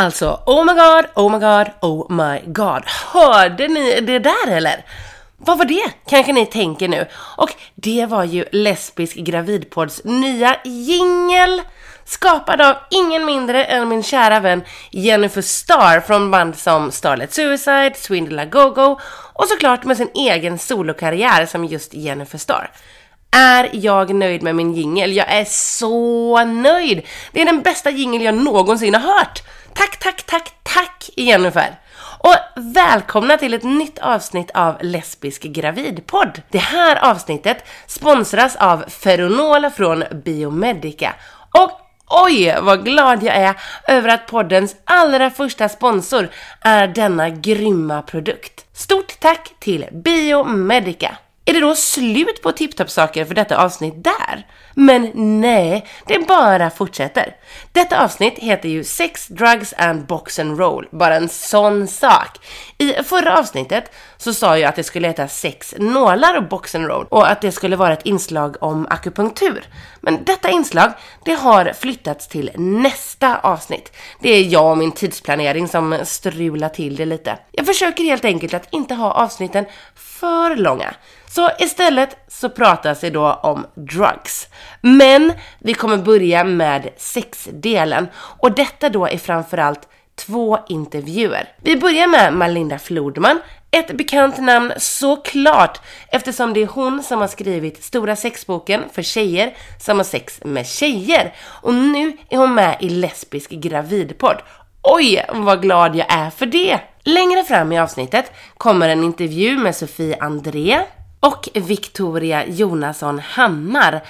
Alltså, oh my god, oh my god, oh my god. Hörde ni det där eller? Vad var det? Kanske ni tänker nu. Och det var ju Lesbisk gravidpods nya jingel. Skapad av ingen mindre än min kära vän Jennifer Star från band som Starlet Suicide, Swindle Go Go och såklart med sin egen solokarriär som just Jennifer Star Är jag nöjd med min jingel? Jag är så nöjd! Det är den bästa jingel jag någonsin har hört! Tack, tack, tack, tack Jennifer! Och välkomna till ett nytt avsnitt av Lesbisk gravidpodd. Det här avsnittet sponsras av Ferronola från Biomedica. Och oj vad glad jag är över att poddens allra första sponsor är denna grymma produkt. Stort tack till Biomedica! Är det då slut på tipptopp-saker för detta avsnitt där? Men nej, det bara fortsätter. Detta avsnitt heter ju Sex, Drugs and Box and Roll, bara en sån sak. I förra avsnittet så sa jag att det skulle heta Sex, nålar och Box and Roll och att det skulle vara ett inslag om akupunktur. Men detta inslag, det har flyttats till nästa avsnitt. Det är jag och min tidsplanering som strular till det lite. Jag försöker helt enkelt att inte ha avsnitten för långa. Så istället så pratas det då om drugs. Men vi kommer börja med sexdelen och detta då är framförallt två intervjuer. Vi börjar med Malinda Flodman, ett bekant namn såklart eftersom det är hon som har skrivit Stora sexboken för tjejer som har sex med tjejer. Och nu är hon med i Lesbisk gravidpodd. Oj, vad glad jag är för det! Längre fram i avsnittet kommer en intervju med Sofie André, och Victoria Jonasson Hammar.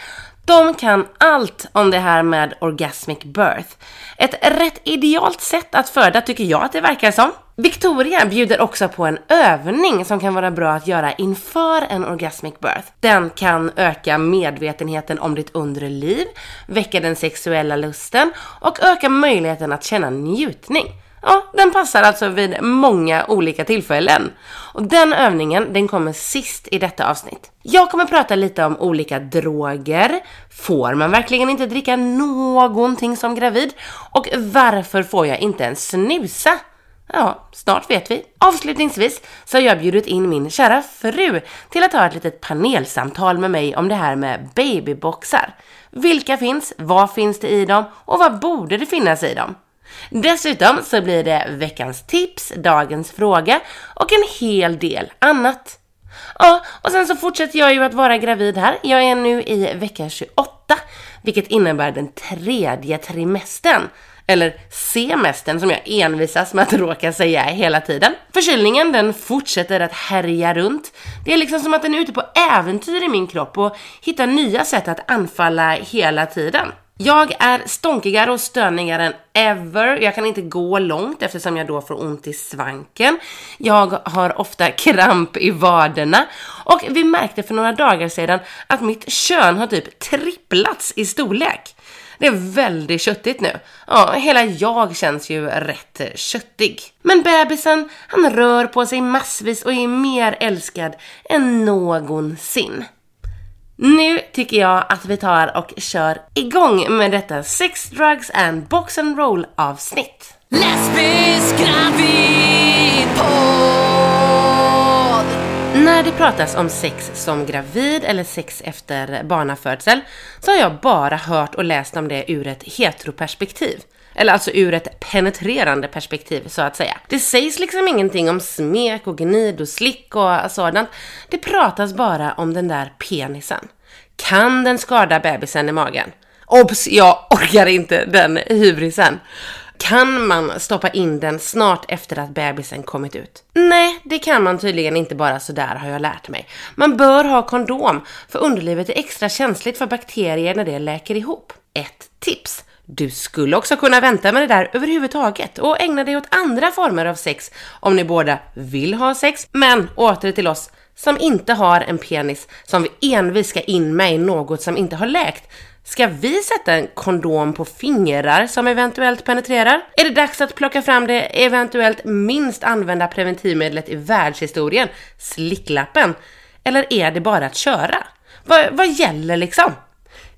De kan allt om det här med orgasmic birth. Ett rätt idealt sätt att föda tycker jag att det verkar som. Victoria bjuder också på en övning som kan vara bra att göra inför en orgasmic birth. Den kan öka medvetenheten om ditt undre liv, väcka den sexuella lusten och öka möjligheten att känna njutning. Ja, den passar alltså vid många olika tillfällen. Och den övningen, den kommer sist i detta avsnitt. Jag kommer prata lite om olika droger. Får man verkligen inte dricka någonting som gravid? Och varför får jag inte ens snusa? Ja, snart vet vi. Avslutningsvis så har jag bjudit in min kära fru till att ha ett litet panelsamtal med mig om det här med babyboxar. Vilka finns? Vad finns det i dem? Och vad borde det finnas i dem? Dessutom så blir det veckans tips, dagens fråga och en hel del annat. Ja, och sen så fortsätter jag ju att vara gravid här. Jag är nu i vecka 28, vilket innebär den tredje trimestern. Eller semestern som jag envisas med att råka säga hela tiden. Förkylningen den fortsätter att härja runt. Det är liksom som att den är ute på äventyr i min kropp och hittar nya sätt att anfalla hela tiden. Jag är stånkigare och stönigare än ever. Jag kan inte gå långt eftersom jag då får ont i svanken. Jag har ofta kramp i vaderna. Och vi märkte för några dagar sedan att mitt kön har typ tripplats i storlek. Det är väldigt köttigt nu. Ja, hela jag känns ju rätt köttig. Men bebisen, han rör på sig massvis och är mer älskad än någonsin. Nu tycker jag att vi tar och kör igång med detta Sex, Drugs and Box and Roll avsnitt. Lesbisk gravidpodd! När det pratas om sex som gravid eller sex efter barnafödsel så har jag bara hört och läst om det ur ett heteroperspektiv. Eller alltså ur ett penetrerande perspektiv så att säga. Det sägs liksom ingenting om smek och gnid och slick och sådant. Det pratas bara om den där penisen. Kan den skada bebisen i magen? Obs! Jag orkar inte den hybrisen. Kan man stoppa in den snart efter att bebisen kommit ut? Nej, det kan man tydligen inte bara sådär har jag lärt mig. Man bör ha kondom, för underlivet är extra känsligt för bakterier när det läker ihop. Ett tips! Du skulle också kunna vänta med det där överhuvudtaget och ägna dig åt andra former av sex om ni båda vill ha sex. Men åter till oss som inte har en penis som vi envis ska in med i något som inte har läkt. Ska vi sätta en kondom på fingrar som eventuellt penetrerar? Är det dags att plocka fram det eventuellt minst använda preventivmedlet i världshistorien, slicklappen? Eller är det bara att köra? vad, vad gäller liksom?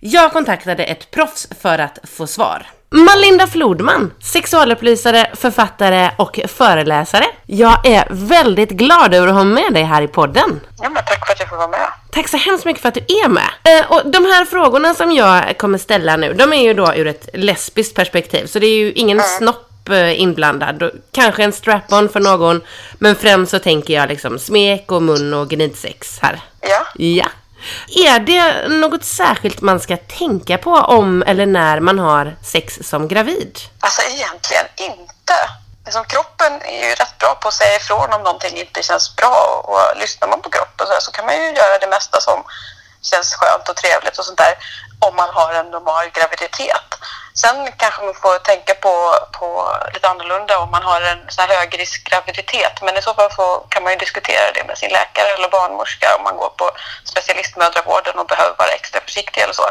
Jag kontaktade ett proffs för att få svar. Malinda Flodman, sexualupplysare, författare och föreläsare. Jag är väldigt glad över att ha med dig här i podden. Ja, men tack för att jag får vara med. Tack så hemskt mycket för att du är med. Eh, och de här frågorna som jag kommer ställa nu, de är ju då ur ett lesbiskt perspektiv. Så det är ju ingen mm. snopp eh, inblandad. Kanske en strap-on för någon. Men främst så tänker jag liksom smek och mun och gnidsex här. Ja. Ja. Är det något särskilt man ska tänka på om eller när man har sex som gravid? Alltså egentligen inte. Liksom, kroppen är ju rätt bra på att säga ifrån om någonting inte känns bra och lyssnar man på kroppen så, här, så kan man ju göra det mesta som känns skönt och trevligt och sånt där om man har en normal graviditet. Sen kanske man får tänka på, på lite annorlunda om man har en så här högriskgraviditet. Men i så fall får, kan man ju diskutera det med sin läkare eller barnmorska om man går på specialistmödravården och behöver vara extra försiktig eller så.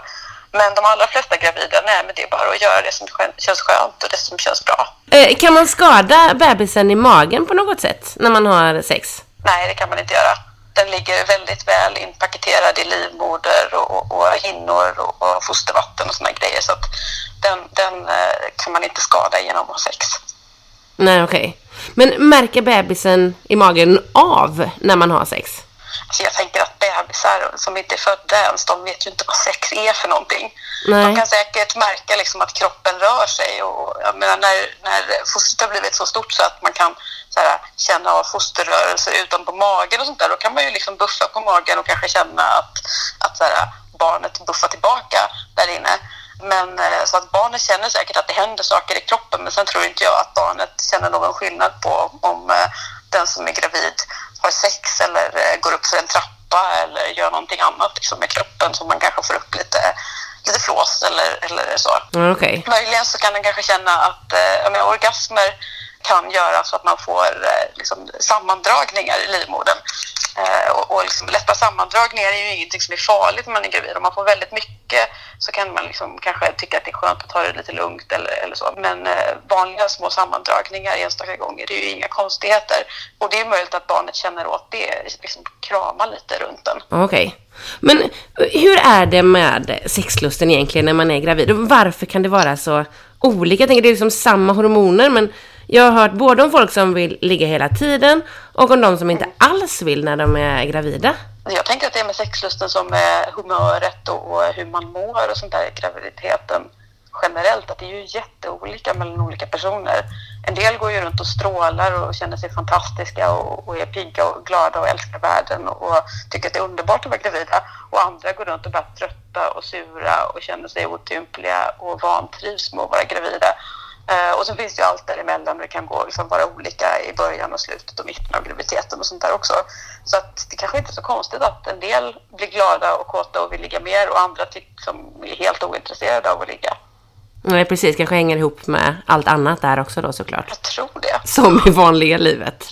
Men de allra flesta gravida, nej men det är bara att göra det som känns skönt och det som känns bra. Eh, kan man skada bebisen i magen på något sätt när man har sex? Nej, det kan man inte göra den ligger väldigt väl inpaketerad i livmoder och, och, och hinnor och, och, fostervatten och såna grejer. Så att den, den eh, kan man inte skada genom att ha sex. Nej, okej. Okay. Men märker bebisen i magen av när man har sex? Alltså jag tänker att bebisar som inte är födda ens, de vet ju inte vad sex är för någonting. Nej. De kan säkert märka liksom att kroppen rör sig och jag menar, när, när fostret har blivit så stort så att man kan här, känna av fosterrörelser utanpå magen och sånt där, då kan man ju liksom buffa på magen och kanske känna att, att här, barnet buffar tillbaka där inne. Men eh, så att barnet känner säkert att det händer saker i kroppen men sen tror inte jag att barnet känner någon skillnad på om eh, den som är gravid har sex eller eh, går upp för en trappa eller gör någonting annat liksom, med kroppen så man kanske får upp lite, lite flås eller, eller så. Mm, okay. Möjligen så kan den kanske känna att menar, orgasmer kan göra så att man får eh, liksom, sammandragningar i livmodern. Eh, och, och liksom lätta sammandragningar är ju ingenting som är farligt när man är gravid. Om man får väldigt mycket så kan man liksom kanske tycka att det är skönt att ta det lite lugnt eller, eller så. Men eh, vanliga små sammandragningar enstaka gånger, det är ju inga konstigheter. Och det är möjligt att barnet känner åt det, liksom krama lite runt den. Okej. Okay. Men eh, hur är det med sexlusten egentligen när man är gravid? Varför kan det vara så olika? Jag tänker det är liksom samma hormoner men jag har hört både om folk som vill ligga hela tiden och om de som inte alls vill när de är gravida. Jag tänker att det är med sexlusten som med humöret och, hur man mår och sånt där i graviditeten generellt, att det är ju jätteolika mellan olika personer. En del går ju runt och strålar och känner sig fantastiska och, och är pigga och glada och älskar världen och, tycker att det är underbart att vara gravida. Och andra går runt och bara trötta och sura och känner sig otympliga och vantrivs med att vara gravida. Eh, och så finns det ju allt däremellan. Det kan gå liksom vara olika i början och slutet och mitten av graviditeten och sånt där också. Så att det kanske inte är så konstigt att en del blir glada och kåta och vill ligga mer och andra liksom är helt ointresserade av att ligga. Nej, precis. Kanske hänger ihop med allt annat där också då såklart. Jag tror det. Som i vanliga livet.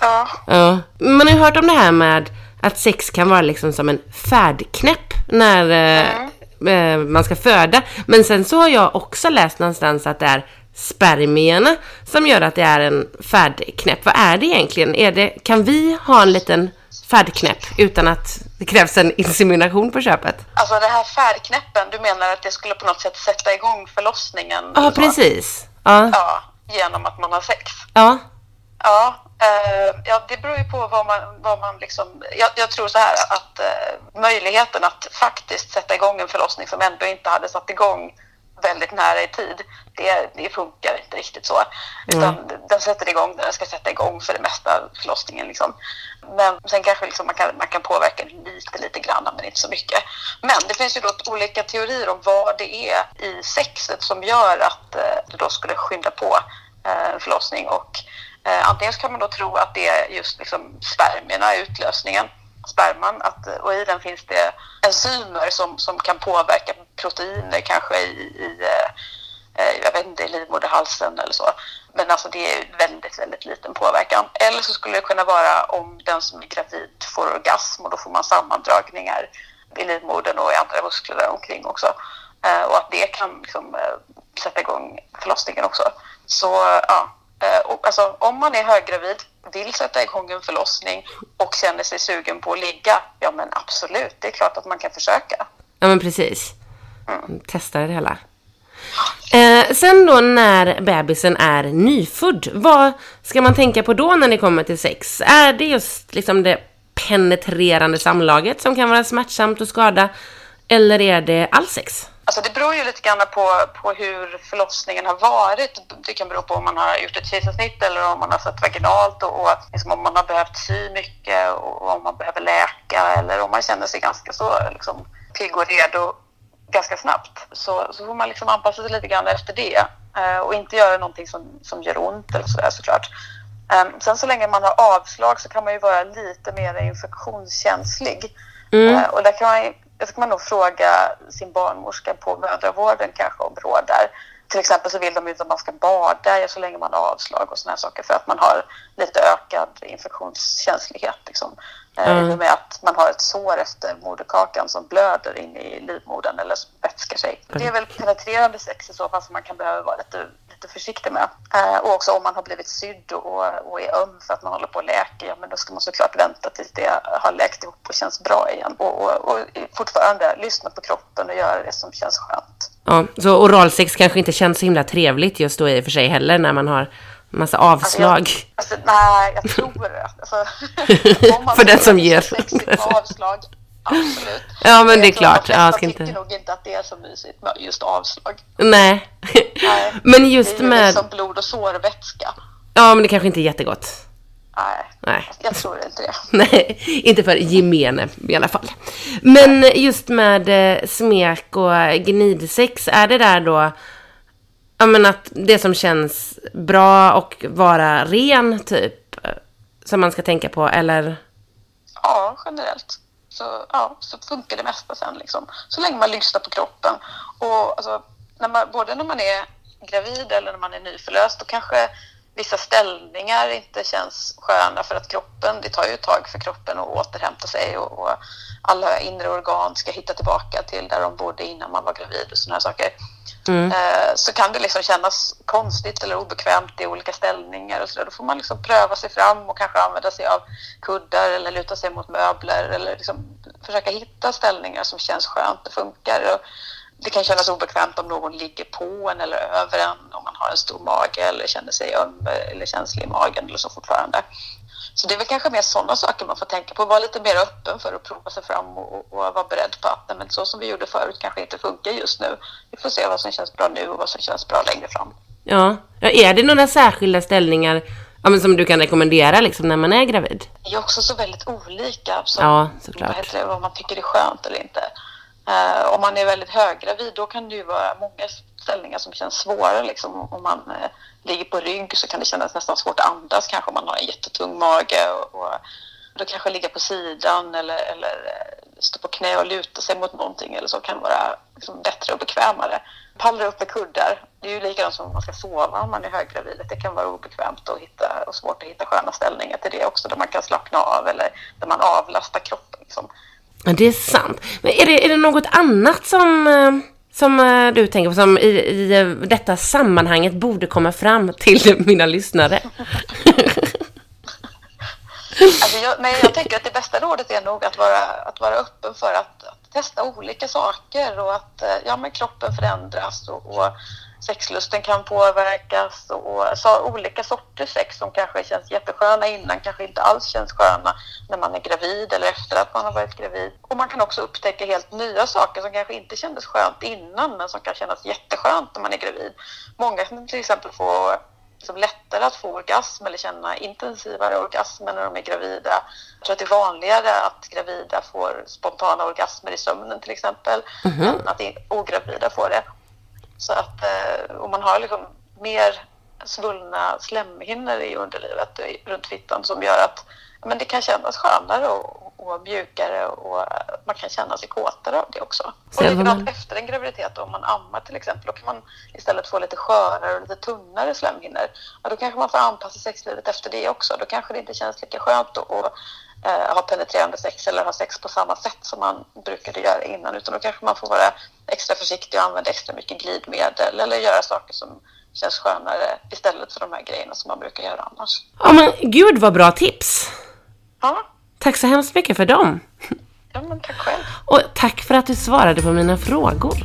Ja. ja. Man har ju hört om det här med att sex kan vara liksom som en färdknäpp när mm. eh, man ska föda. Men sen så har jag också läst någonstans att det är spermierna som gör att det är en färdknäpp. Vad är det egentligen? Är det, kan vi ha en liten färdknäpp utan att det krävs en insemination på köpet? Alltså det här färdknäppen, du menar att det skulle på något sätt sätta igång förlossningen? Ja, precis. Ja. ja, genom att man har sex? Ja. Ja, Uh, ja, det beror ju på vad man, vad man liksom... Jag, jag tror så här att uh, möjligheten att faktiskt sätta igång en förlossning som ändå inte hade satt igång väldigt nära i tid, det, det funkar inte riktigt så. Utan mm. den sätter igång den ska sätta igång för det mesta förlossningen. Liksom. Men sen kanske liksom man, kan, man kan påverka lite, lite grann, men inte så mycket. Men det finns ju då olika teorier om vad det är i sexet som gör att eh, det då skulle skynda på eh, en förlossning. Och, eh, antingen kan man då tro att det är just liksom spermierna, utlösningen, sperman att, och i den finns det enzymer som, som kan påverka proteiner kanske i, i eh, jag vet inte, i livmoderhalsen eller så. Men alltså det är väldigt, väldigt liten påverkan. Eller så skulle det kunna vara om den som är gravid får orgasm och då får man sammandragningar i livmodern och i andra muskler där omkring också. Eh, och att det kan liksom, eh, sätta igång förlossningen också. Så ja, och alltså, om man är höggravid, vill sätta igång en förlossning och känner sig sugen på att ligga, ja men absolut, det är klart att man kan försöka. Ja men precis. Mm. Testa det hela. Eh, sen då när bebisen är nyfödd, vad ska man tänka på då när ni kommer till sex? Är det just liksom det penetrerande samlaget som kan vara smärtsamt och skada? Eller är det all sex? Alltså det beror ju lite grann på, på hur förlossningen har varit. Det kan bero på om man har gjort ett kejsarsnitt eller om man har fött vaginalt och, och liksom om man har behövt sy mycket och om man behöver läka eller om man känner sig ganska så liksom, pigg och redo ganska snabbt. Så, så får man liksom anpassa sig lite grann efter det eh, och inte göra någonting som, som gör ont eller sådär såklart. Um, sen så länge man har avslag så kan man ju vara lite mer infektionskänslig. Mm. Uh, och där kan man det ska man nog fråga sin barnmorska på mödravården kanske om råd där. Till exempel så vill de inte att man ska bada så länge man har avslag och sådana saker för att man har lite ökad infektionskänslighet. Liksom. Eh, mm. I och med att man har ett sår efter moderkakan som blöder in i livmodern eller vätskar sig. Det är väl penetrerande sex i så fall som man kan behöva vara lite lite försiktig med. Eh, och också om man har blivit sydd och, och är öm för att man håller på att läka, ja men då ska man såklart vänta tills det har läkt ihop och känns bra igen. Och, och, och fortfarande lyssna på kroppen och göra det som känns skönt. Ja, så oralsex kanske inte känns så himla trevligt just då i och för sig heller när man har massa avslag. Alltså, jag, alltså, nej, jag tror det. Alltså, för den som ger. avslag, Absolut. Ja, men det är klart. Jag tycker nog inte att det är så mysigt med just avslag. Nej. Nej. men just med... Det är ju liksom blod och sårvätska. Ja, men det kanske inte är jättegott. Nej, Nej. jag tror inte det. Nej, inte för gemene i alla fall. Men just med eh, smek och gnidsex, är det där då ja, men att det som känns bra och vara ren, typ, som man ska tänka på, eller? Ja, generellt så, ja, så funkar det mesta sen. Liksom. Så länge man lyssnar på kroppen. Och alltså, när man, både när man är gravid eller när man är nyförlöst, då kanske vissa ställningar inte känns sköna för att kroppen, det tar ju ett tag för kroppen att återhämta sig och, och alla inre organ ska hitta tillbaka till där de bodde innan man var gravid och sådana saker. Mm. Eh, så kan det liksom kännas konstigt eller obekvämt i olika ställningar och så där. Då får man liksom pröva sig fram och kanske använda sig av kuddar eller luta sig mot möbler eller liksom försöka hitta ställningar som känns skönt och funkar. Och det kan kännas obekvämt om någon ligger på en eller över en om man har en stor mage eller känner sig öm eller känslig i magen eller så fortfarande. Så det är väl kanske mer sådana saker man får tänka på. Vara lite mer öppen för att prova sig fram och, och vara beredd på att men så som vi gjorde förut kanske inte funkar just nu. Vi får se vad som känns bra nu och vad som känns bra längre fram. Ja, ja är det några särskilda ställningar ja, men som du kan rekommendera liksom, när man är gravid? Det är också så väldigt olika. Som, ja, såklart. Vad, heter det, vad man tycker är skönt eller inte. Uh, om man är väldigt höggravid då kan det ju vara många ställningar som känns svåra. Liksom. Om man uh, ligger på rygg så kan det kännas nästan svårt att andas kanske om man har en jättetung mage. Och, och då kanske ligga på sidan eller, eller eh, stå på knä och luta sig mot någonting eller så kan vara liksom, bättre och bekvämare. Pallra upp med kuddar. Det är ju likadant som om man ska sova om man är höggravid. Det kan vara obekvämt och, hitta, och svårt att hitta sköna ställningar till det också där man kan slappna av eller där man avlastar kroppen. Liksom. Ja, det är sant. Men är det, är det något annat som, eh, som eh, du tänker på som i, i eh, detta sammanhanget borde komma fram till mina lyssnare? Alltså jag, nej, jag tänker att det bästa rådet är nog att vara, att vara öppen för att, att testa olika saker och att eh, ja, men kroppen förändras och, och sexlusten kan påverkas och så olika sorters sex som kanske känns jättesköna innan kanske inte alls känns sköna när man är gravid eller efter att man har varit gravid. Och man kan också upptäcka helt nya saker som kanske inte kändes skönt innan men som kan kännas jätteskönt när man är gravid. Många kan till exempel få liksom lättare att få orgasm eller känna intensivare orgasmer när de är gravida. Jag tror att det är vanligare att gravida får spontana orgasmer i sömnen till exempel mm -hmm. än att ogravida får det. Så att eh, om man har liksom mer svullna slemhinnor i underlivet runt fittan som gör att men det kan kännas skönare och, och mjukare och man kan känna sig kåtare av det också. Och likadant efter en graviditet om man ammar till exempel, då kan man istället få lite skörare och lite tunnare slemhinnor. Ja, då kanske man får anpassa sexlivet efter det också. Då kanske det inte känns lika skönt att eh, ha penetrerande sex eller ha sex på samma sätt som man brukade göra innan, utan då kanske man får vara extra försiktig och använda extra mycket glidmedel eller göra saker som känns skönare istället för de här grejerna som man brukar göra annars. Ja men gud vad bra tips! Ja. Tack så hemskt mycket för dem. Ja men tack själv. Och tack för att du svarade på mina frågor.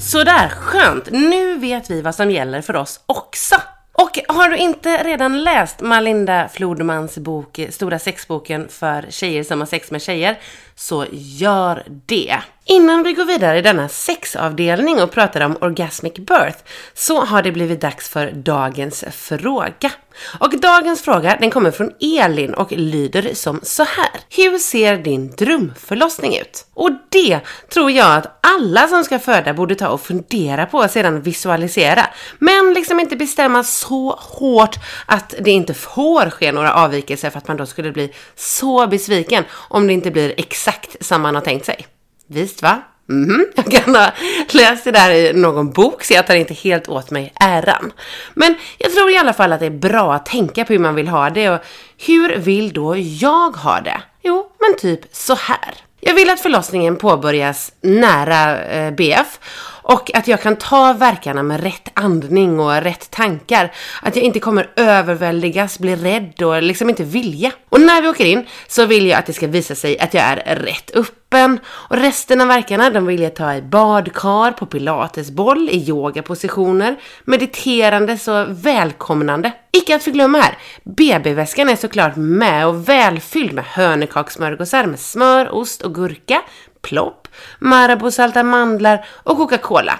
Sådär, skönt. Nu vet vi vad som gäller för oss också. Och har du inte redan läst Malinda Flodmans bok Stora sexboken för tjejer som har sex med tjejer, så gör det. Innan vi går vidare i denna sexavdelning och pratar om orgasmic birth så har det blivit dags för dagens fråga. Och dagens fråga den kommer från Elin och lyder som så här. Hur ser din drömförlossning ut? Och det tror jag att alla som ska föda borde ta och fundera på och sedan visualisera. Men liksom inte bestämma så hårt att det inte får ske några avvikelser för att man då skulle bli så besviken om det inte blir exakt som man har tänkt sig. Visst va? Mhm, jag kan ha läst det där i någon bok så jag tar inte helt åt mig äran. Men jag tror i alla fall att det är bra att tänka på hur man vill ha det och hur vill då jag ha det? Jo, men typ så här. Jag vill att förlossningen påbörjas nära eh, BF och att jag kan ta verkarna med rätt andning och rätt tankar. Att jag inte kommer överväldigas, bli rädd och liksom inte vilja. Och när vi åker in så vill jag att det ska visa sig att jag är rätt öppen. Och resten av verkarna de vill jag ta i badkar, på pilatesboll, i yogapositioner, mediterande så välkomnande. Icke att förglömma här, BB-väskan är såklart med och välfylld med hönökakssmörgåsar med smör, ost och gurka, plopp, Marabou-salta mandlar och Coca-Cola.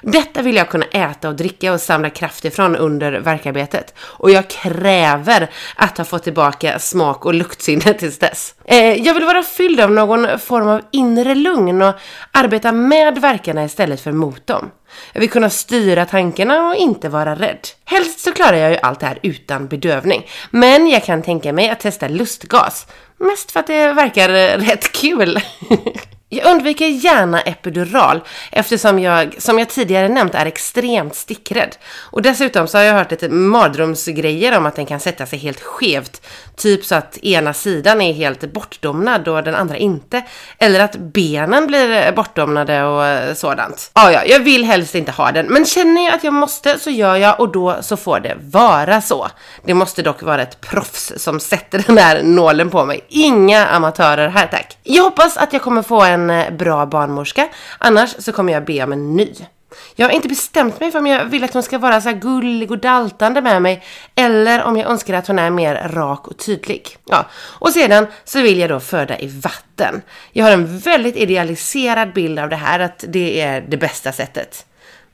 Detta vill jag kunna äta och dricka och samla kraft ifrån under verkarbetet. Och jag kräver att ha fått tillbaka smak och luktsinne tills dess. Eh, jag vill vara fylld av någon form av inre lugn och arbeta med verkarna istället för mot dem. Jag vill kunna styra tankarna och inte vara rädd. Helst så klarar jag ju allt det här utan bedövning. Men jag kan tänka mig att testa lustgas. Mest för att det verkar rätt kul. Jag undviker gärna epidural eftersom jag, som jag tidigare nämnt, är extremt stickrädd. Och dessutom så har jag hört lite mardrömsgrejer om att den kan sätta sig helt skevt. Typ så att ena sidan är helt bortdomnad och den andra inte. Eller att benen blir bortdomnade och sådant. Ja, ja, jag vill helst inte ha den. Men känner jag att jag måste så gör jag och då så får det vara så. Det måste dock vara ett proffs som sätter den här nålen på mig. Inga amatörer här tack. Jag hoppas att jag kommer få en eh, bra barnmorska. Annars så kommer jag be om en ny. Jag har inte bestämt mig för om jag vill att hon ska vara så här gullig och daltande med mig eller om jag önskar att hon är mer rak och tydlig. Ja, och sedan så vill jag då föda i vatten. Jag har en väldigt idealiserad bild av det här, att det är det bästa sättet.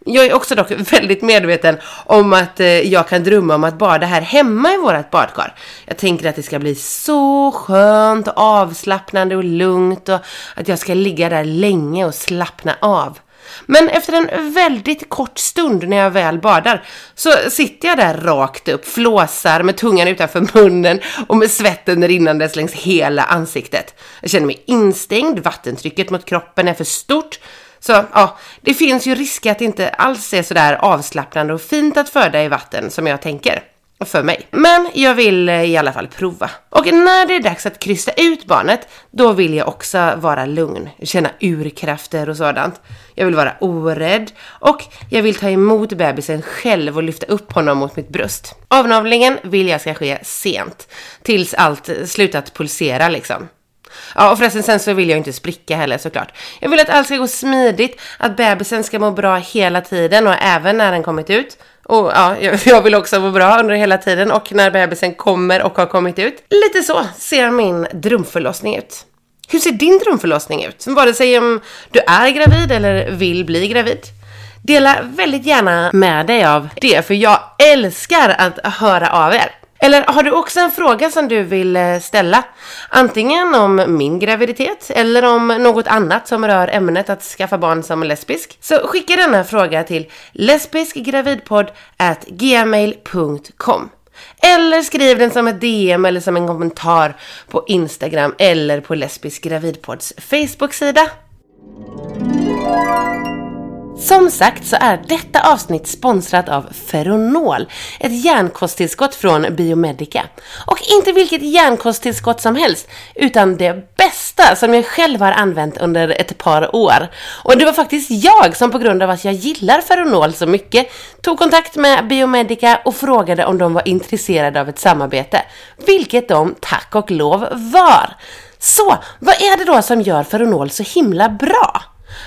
Jag är också dock väldigt medveten om att eh, jag kan drömma om att bada här hemma i vårt badkar. Jag tänker att det ska bli så skönt och avslappnande och lugnt och att jag ska ligga där länge och slappna av. Men efter en väldigt kort stund när jag väl badar så sitter jag där rakt upp, flåsar med tungan utanför munnen och med svetten rinnandes längs hela ansiktet. Jag känner mig instängd, vattentrycket mot kroppen är för stort så ja, det finns ju risk att det inte alls är sådär avslappnande och fint att föda i vatten som jag tänker. För mig. Men jag vill eh, i alla fall prova. Och när det är dags att krysta ut barnet, då vill jag också vara lugn, känna urkrafter och sådant. Jag vill vara orädd och jag vill ta emot bebisen själv och lyfta upp honom mot mitt bröst. Avnavlingen vill jag ska ske sent, tills allt slutat pulsera liksom. Ja, och förresten sen så vill jag inte spricka heller såklart. Jag vill att allt ska gå smidigt, att bebisen ska må bra hela tiden och även när den kommit ut. Och ja, jag vill också må bra under hela tiden och när bebisen kommer och har kommit ut. Lite så ser min drömförlossning ut. Hur ser din drömförlossning ut? Vare sig om du är gravid eller vill bli gravid. Dela väldigt gärna med dig av det, för jag älskar att höra av er. Eller har du också en fråga som du vill eh, ställa? Antingen om min graviditet eller om något annat som rör ämnet att skaffa barn som lesbisk. Så skicka denna fråga till lesbiskgravidpodd@gmail.com eller skriv den som ett DM eller som en kommentar på Instagram eller på Lesbisk gravidpods Facebook-sida. Som sagt så är detta avsnitt sponsrat av Ferronol, ett järnkosttillskott från Biomedica. Och inte vilket järnkosttillskott som helst, utan det bästa som jag själv har använt under ett par år. Och det var faktiskt jag som på grund av att jag gillar Ferronol så mycket tog kontakt med Biomedica och frågade om de var intresserade av ett samarbete. Vilket de tack och lov var. Så, vad är det då som gör Ferronol så himla bra?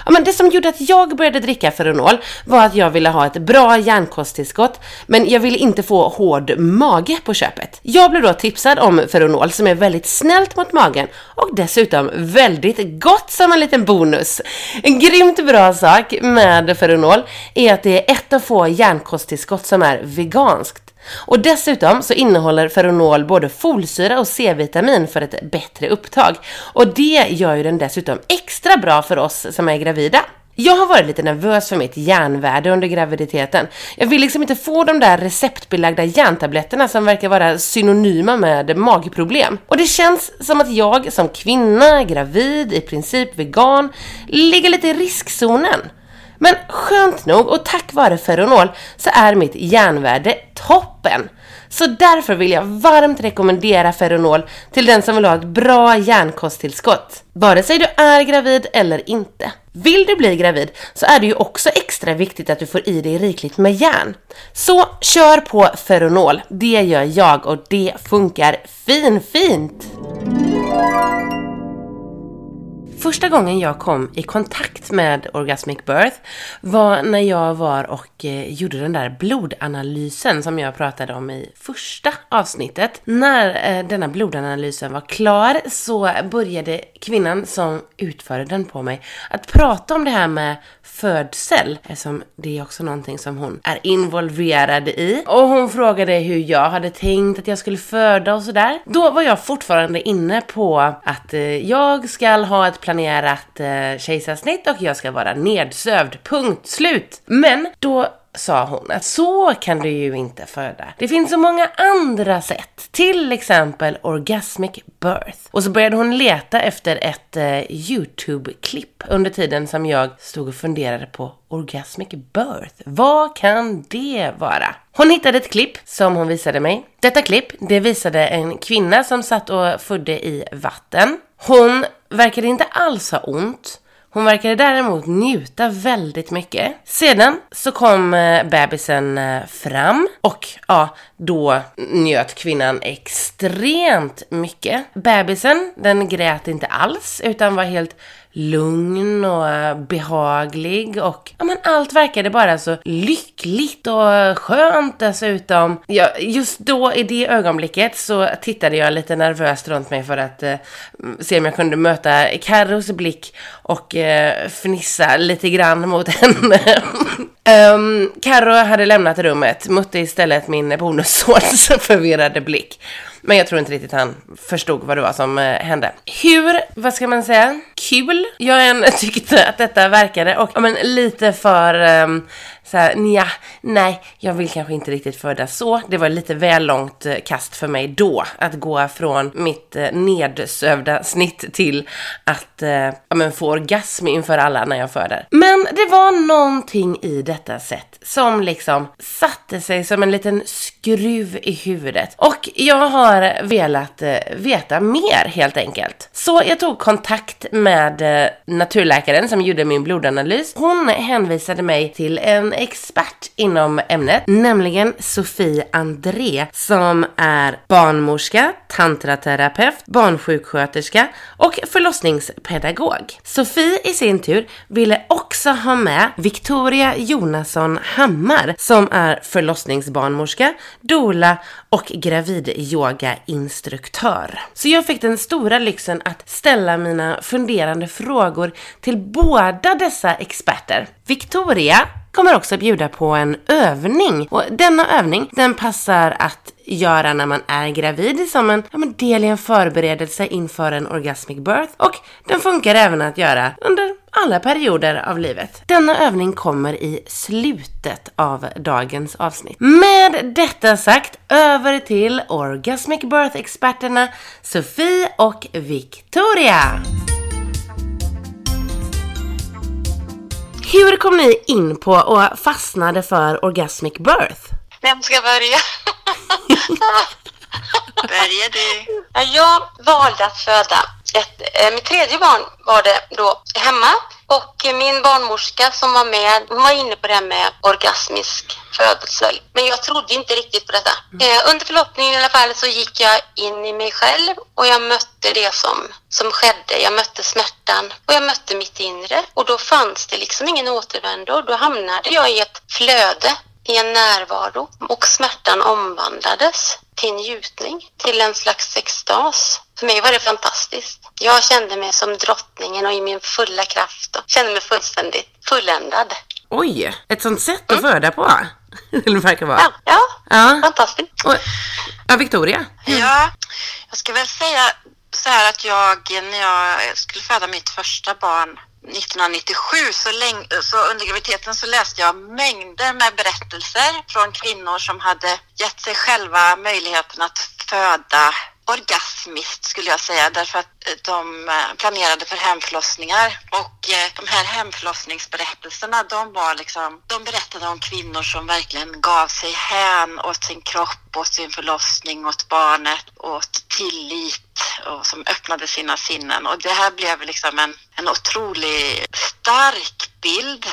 Ja, men det som gjorde att jag började dricka Ferronol var att jag ville ha ett bra järnkosttillskott, men jag ville inte få hård mage på köpet. Jag blev då tipsad om Ferronol som är väldigt snällt mot magen och dessutom väldigt gott som en liten bonus. En grymt bra sak med Ferronol är att det är ett av få järnkosttillskott som är veganskt. Och dessutom så innehåller Ferronol både folsyra och C-vitamin för ett bättre upptag. Och det gör ju den dessutom extra bra för oss som är gravida. Jag har varit lite nervös för mitt järnvärde under graviditeten. Jag vill liksom inte få de där receptbelagda järntabletterna som verkar vara synonyma med magproblem. Och det känns som att jag som kvinna, gravid, i princip vegan, ligger lite i riskzonen. Men skönt nog och tack vare Ferronol så är mitt järnvärde toppen. Så därför vill jag varmt rekommendera Ferronol till den som vill ha ett bra järnkosttillskott. Vare sig du är gravid eller inte. Vill du bli gravid så är det ju också extra viktigt att du får i dig rikligt med järn. Så kör på Ferronol, det gör jag och det funkar fin fint! Första gången jag kom i kontakt med Orgasmic Birth var när jag var och eh, gjorde den där blodanalysen som jag pratade om i första avsnittet. När eh, denna blodanalysen var klar så började kvinnan som utförde den på mig att prata om det här med födsel, eh, eftersom det är också någonting som hon är involverad i. Och hon frågade hur jag hade tänkt att jag skulle föda och sådär. Då var jag fortfarande inne på att jag ska ha ett planerat eh, kejsarsnitt och jag ska vara nedsövd. Punkt slut. Men då sa hon att så kan du ju inte föda. Det finns så många andra sätt, till exempel orgasmic birth. Och så började hon leta efter ett eh, YouTube-klipp under tiden som jag stod och funderade på orgasmic birth. Vad kan det vara? Hon hittade ett klipp som hon visade mig. Detta klipp, det visade en kvinna som satt och födde i vatten. Hon verkade inte alls ha ont. Hon verkade däremot njuta väldigt mycket. Sedan så kom eh, bebisen eh, fram och ja, då njöt kvinnan extremt mycket. Bebisen, den grät inte alls utan var helt lugn och eh, behaglig och ja, men allt verkade bara så lyckligt och skönt dessutom. Ja, just då i det ögonblicket så tittade jag lite nervöst runt mig för att eh, se om jag kunde möta Carros blick och eh, fnissa lite grann mot henne. um, Carro hade lämnat rummet, mötte istället min bonussons förvirrade blick. Men jag tror inte riktigt han förstod vad det var som eh, hände. Hur, vad ska man säga, kul jag än tyckte att detta verkade och ja, men lite för um, så här, nja, nej, jag vill kanske inte riktigt föda så. Det var lite väl långt eh, kast för mig då att gå från mitt eh, nedsövda snitt till att eh, ja, men få orgasm inför alla när jag föder. Men det var någonting i detta sätt som liksom satte sig som en liten skruv i huvudet. Och jag har velat eh, veta mer helt enkelt. Så jag tog kontakt med eh, naturläkaren som gjorde min blodanalys. Hon hänvisade mig till en expert inom ämnet, nämligen Sofie André som är barnmorska, tantraterapeut, barnsjuksköterska och förlossningspedagog. Sofie i sin tur ville också ha med Victoria Jonasson Hammar som är förlossningsbarnmorska, doula och gravidyogainstruktör. Så jag fick den stora lyxen att ställa mina funderande frågor till båda dessa experter. Victoria kommer också bjuda på en övning och denna övning den passar att göra när man är gravid som en ja, men del i en förberedelse inför en orgasmic birth och den funkar även att göra under alla perioder av livet. Denna övning kommer i slutet av dagens avsnitt. Med detta sagt, över till Orgasmic Birth-experterna Sofie och Victoria! Hur kom ni in på och fastnade för Orgasmic Birth? Vem ska börja? Börja du. Jag valde att föda ett, eh, mitt tredje barn var det då hemma och min barnmorska som var med, hon var inne på det här med orgasmisk födsel. Men jag trodde inte riktigt på detta. Eh, under förlossningen i alla fall så gick jag in i mig själv och jag mötte det som, som skedde. Jag mötte smärtan och jag mötte mitt inre. Och då fanns det liksom ingen återvändo. Då hamnade jag i ett flöde, i en närvaro och smärtan omvandlades till njutning, till en slags extas. För mig var det fantastiskt. Jag kände mig som drottningen och i min fulla kraft och kände mig fullständigt fulländad. Oj, ett sånt sätt att föda på. Eller verkar vara. Ja, ja, Ja. fantastiskt. Och, ja, Victoria. Ja, jag ska väl säga så här att jag när jag skulle föda mitt första barn 1997 så, länge, så under graviditeten så läste jag mängder med berättelser från kvinnor som hade gett sig själva möjligheten att föda orgasmiskt skulle jag säga därför att eh, de eh, planerade för hemförlossningar. Och eh, de här hemförlossningsberättelserna de var liksom, de berättade om kvinnor som verkligen gav sig hän åt sin kropp, åt sin förlossning, åt barnet, åt tillit och som öppnade sina sinnen. Och det här blev liksom en, en otroligt stark bild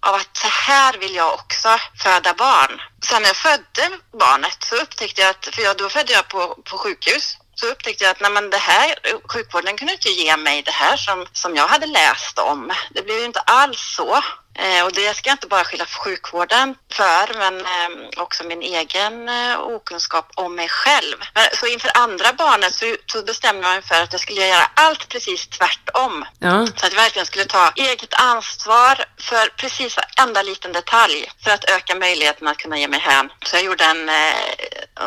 av att så här vill jag också föda barn. Sen när jag födde barnet så upptäckte jag att, för jag, då födde jag på, på sjukhus, så upptäckte jag att nej, men det här, sjukvården kunde inte ge mig det här som, som jag hade läst om. Det blev ju inte alls så. Eh, och det ska jag inte bara skylla sjukvården för, men eh, också min egen eh, okunskap om mig själv. Så inför andra barnet så, bestämde jag mig för att jag skulle göra allt precis tvärtom. Ja. Så att jag verkligen skulle ta eget ansvar för precis varenda liten detalj för att öka möjligheten att kunna ge mig hän. Så jag gjorde en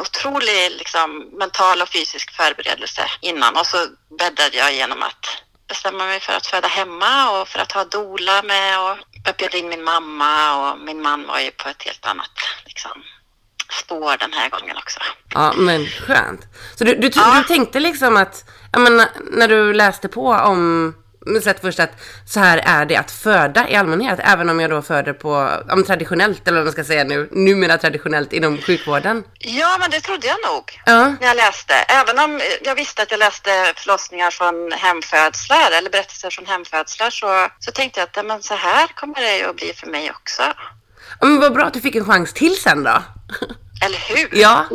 otrolig liksom, mental och fysisk förberedelse innan och så bäddade jag genom att bestämma mig för att föda hemma och för att ha dola med och jag bjöd in min mamma och min man var ju på ett helt annat liksom, spår den här gången också. Ja, men skönt. Så du, du, Ja. du tänkte liksom att, jag menar, när du läste på om, men sett först att så här är det att föda i allmänhet, även om jag då föder på, om traditionellt, eller vad man ska säga nu, numera traditionellt inom sjukvården. Ja, men det trodde jag nog. Ja, när jag läste. Även om jag visste att jag läste förlossningar från hemfödslar eller berättelser från hemfödslar så, så tänkte jag att men så här kommer det ju att bli för mig också. Ja, men vad bra att du fick en chans till sen då. Eller hur? Ja,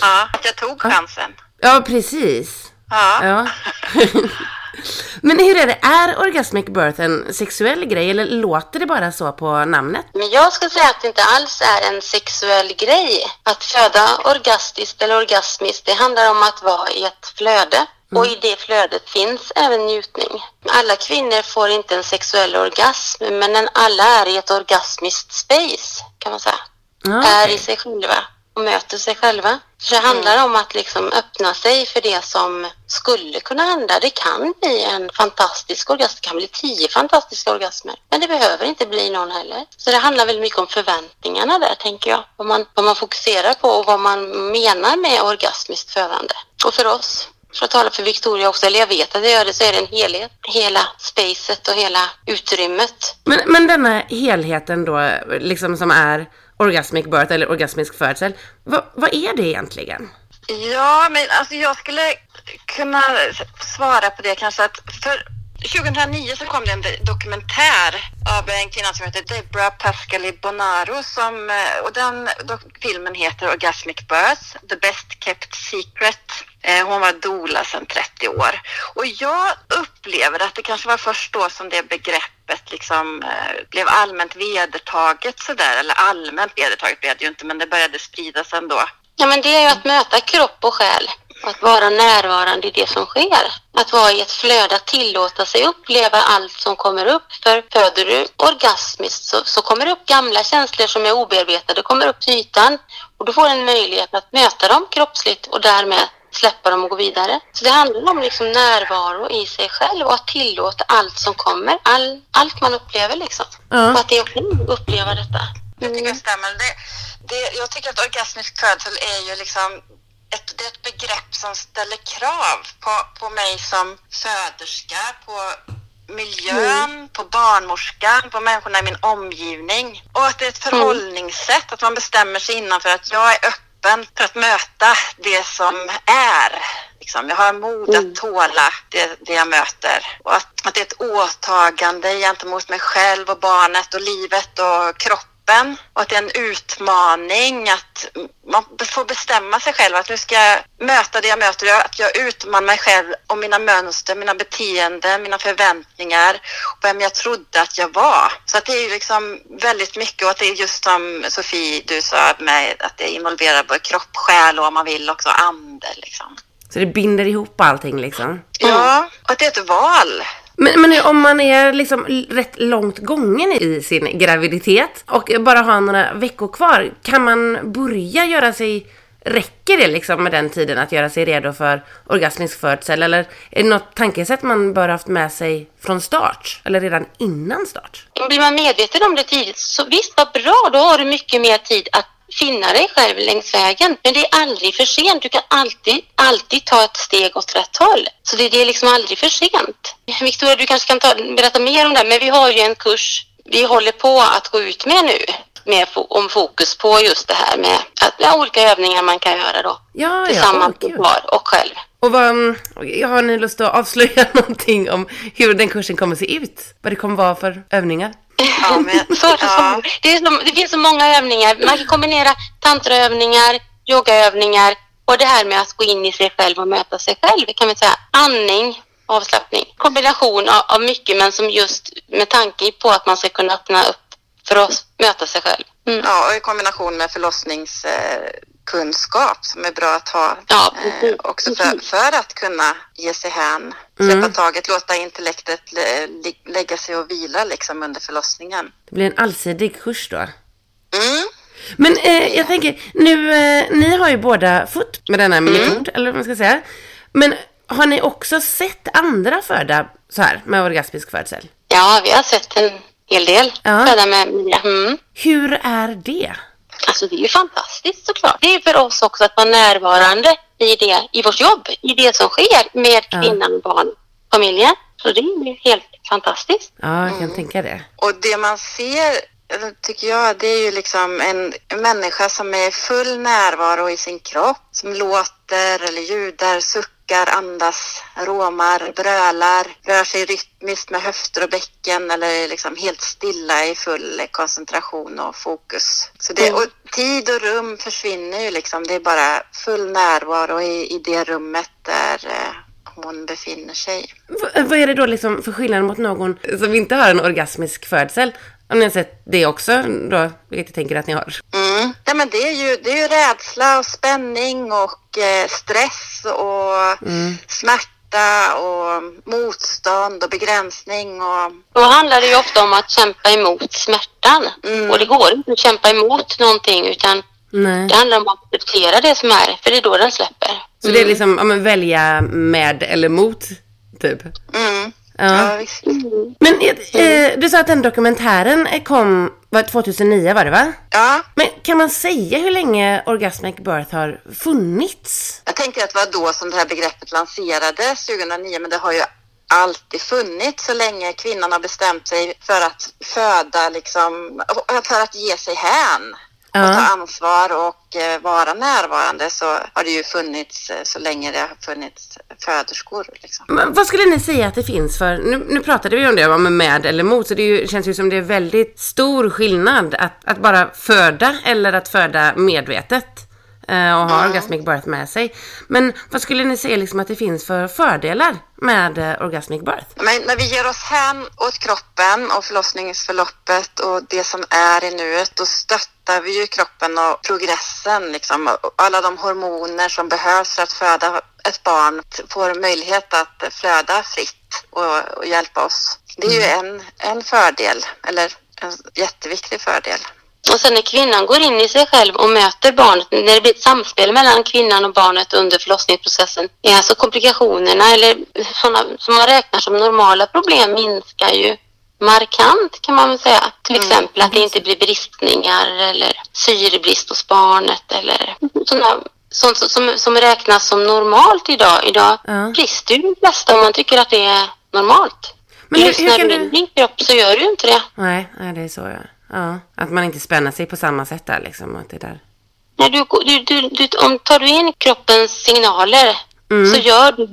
Ja, att jag tog chansen. ja precis. Ja. Ja. Men hur är det, är orgasmic birth en sexuell grej eller låter det bara så på namnet? Men jag skulle säga att det inte alls är en sexuell grej. Att föda orgastiskt eller orgasmiskt, det handlar om att vara i ett flöde. Och i det flödet finns även njutning. Alla kvinnor får inte en sexuell orgasm, men en- alla är i ett orgasmiskt space, kan man säga. Ja, Är i sig själva och möter sig själva. Så det handlar om att liksom öppna sig för det som skulle kunna hända. Det kan bli en fantastisk orgasm, det kan bli tio fantastiska orgasmer. Men det behöver inte bli någon heller. Så det handlar väldigt mycket om förväntningarna där, tänker jag. Vad man, vad man fokuserar på och vad man menar med orgasmiskt födande. Och för oss, för att tala för Victoria också, eller jag vet att jag gör det, så är det en helhet. Hela spacet och hela utrymmet. Men, men denna helheten då, liksom som är orgasmic birth eller orgasmisk födsel, vad, vad är det egentligen? Ja, men alltså jag skulle kunna svara på det kanske att för 2009 så kom det en dokumentär av en kvinna som heter Deborah Pascali Bonaro som, eh, och den filmen heter Orgasmic Birth, The Best Kept Secret. Eh, hon var doula sedan 30 år. Och jag upplever att det kanske var först då som det begreppet liksom eh, blev allmänt vedertaget sådär, eller allmänt vedertaget blev det ju inte, men det började spridas ändå. Ja, men det är ju att möta kropp och själ. Att vara närvarande i det som sker. Att vara i ett flöde, att tillåta sig uppleva allt som kommer upp. För föder du orgasmiskt så, så kommer det upp gamla känslor som är obearbetade, kommer upp till ytan. Och du får en möjlighet att möta dem kroppsligt och därmed släppa dem och gå vidare. Så det handlar om liksom närvaro i sig själv och att tillåta allt som kommer. All, allt man upplever liksom. Ja. Och att det är okej att uppleva detta. Jag tycker det stämmer. Det, det, jag tycker att orgasmisk födsel är ju liksom ett, det är ett begrepp som ställer krav på, på mig som föderska, på miljön, på barnmorskan, på människorna i min omgivning. Och att det är ett förhållningssätt, att man bestämmer sig innan för att jag är öppen för att möta det som är. Liksom. Jag har mod att tåla det, det jag möter. Och att, att det är ett åtagande gentemot mig själv och barnet och livet och kroppen och att det är en utmaning att man får bestämma sig själv att nu ska jag möta det jag möter, att jag utmanar mig själv om mina mönster, mina beteenden, mina förväntningar och vem jag trodde att jag var. Så att det är ju liksom väldigt mycket och att det är just som Sofie, du sa med att det involverar både kropp, själ och om man vill också ande liksom. Så det binder ihop allting liksom? Ja, och att det är ett val. Men, men om man är liksom rätt långt gången i sin graviditet och bara har några veckor kvar, kan man börja göra sig Räcker det liksom med den tiden att göra sig redo för orgasmisk födsel? Eller är det något tankesätt man bör haft med sig från start? Eller redan innan start? Blir man medveten om det tidigt, så visst vad bra, då har du mycket mer tid att finna dig själv längs vägen. Men det är aldrig för sent. Du kan alltid, alltid ta ett steg åt rätt håll. Så det, det är liksom aldrig för sent. Victoria, du kanske kan ta, berätta mer om det, men vi har ju en kurs vi håller på att gå ut med nu med om fokus på just det här med att, ja, olika övningar man kan göra då. Ja, tillsammans ja, med par och själv. Och vad, har ni lust att avslöja någonting om hur den kursen kommer se ut? Vad det kommer vara för övningar? Ja, men, ja. det, så, det, finns så många övningar. Man kan kombinera tantraövningar, yogaövningar och det här med att gå in i sig själv och möta sig själv. kan vi säga. Andning, avslappning. Kombination av, av mycket men som just med tanke på att man ska kunna öppna upp för att möta sig själv. Mm. Ja, och i kombination med förlossningskunskap som är bra att ha ja, eh, också för, för, att kunna ge sig hän, släppa mm. taget, låta intellektet lägga sig och vila liksom under förlossningen. Det blir en allsidig kurs då. Mm. Men eh, jag tänker, nu, eh, ni har ju båda fått med denna mm. metod, eller vad man ska säga. Men har ni också sett andra föda så här med orgasmisk födsel? Ja, vi har sett en hel del. Ja. Föda med. Mm. Hur är det? Alltså det är ju fantastiskt såklart. Det är för oss också att vara närvarande i det, i vårt jobb, i det som sker med kvinnan, ja. barn, familjen. Så det är helt fantastiskt. Ja, jag kan mm. tänka det. Och det man ser tycker jag, det är ju liksom en människa som är full närvaro i sin kropp, som låter eller ljudar, suckar suckar, andas, råmar, brölar, rör sig rytmiskt med höfter och bäcken eller liksom helt stilla i full koncentration och fokus. Så det, mm. och tid och rum försvinner ju liksom. Det är bara full närvaro i, i det rummet där eh, hon befinner sig. V vad är det då liksom för skillnad mot någon som inte har en orgasmisk födsel? Om ni har sett det också då, vilket jag tänker att ni har. Mm. Ja, men det, är ju, det är ju rädsla och spänning och eh, stress och mm. smärta och motstånd och begränsning. Och... Då handlar det ju ofta om att kämpa emot smärtan. Mm. Och det går inte att kämpa emot någonting utan Nej. det handlar om att acceptera det som är, för det är då den släpper. Så det är liksom, ja, men välja med eller mot, typ? Mm. Ja. ja visst. Men eh, du sa att den dokumentären kom var 2009 var det va? Ja. Men kan man säga hur länge Orgasmic Birth har funnits? Jag tänker att det var då som det här begreppet lanserades 2009 men det har ju alltid funnits så länge kvinnan har bestämt sig för att föda liksom, för att ge sig hän ja. och ta ansvar och eh, vara närvarande så har det ju funnits eh, så länge det har funnits föderskor. Liksom. Men vad skulle ni säga att det finns för, nu, nu pratade vi om det, om med eller mot, så det ju, känns ju som det är väldigt stor skillnad att, att bara föda eller att föda medvetet och ha mm. orgasmic birth med sig. Men vad skulle ni säga liksom att det finns för fördelar med orgasmic birth? Men när vi ger oss hän åt kroppen och förlossningsförloppet och det som är i nuet, då stöttar stöttar vi ju kroppen och progressen, liksom, alla de hormoner som behövs för att föda ett barn får möjlighet att flöda fritt och, och hjälpa oss. Det är ju mm. en, en fördel, eller en jätteviktig fördel. Och sen när kvinnan går in i sig själv och möter barnet, när det blir ett samspel mellan kvinnan och barnet under förlossningsprocessen, alltså komplikationerna eller sådana som man räknar som normala problem minskar ju markant kan man väl säga. Till mm. exempel att det inte blir bristningar eller syrebrist hos barnet eller sådana sånt som, som räknas som normalt idag. Idag ja. brister ju de flesta om man tycker att det är normalt. Men Just hur, hur när du är i din kropp så gör du inte det. Nej, nej det är så ja. Ja. Att man inte spänner sig på samma sätt där liksom. Att det där. När du, du, du, du, om tar du in kroppens signaler så gör du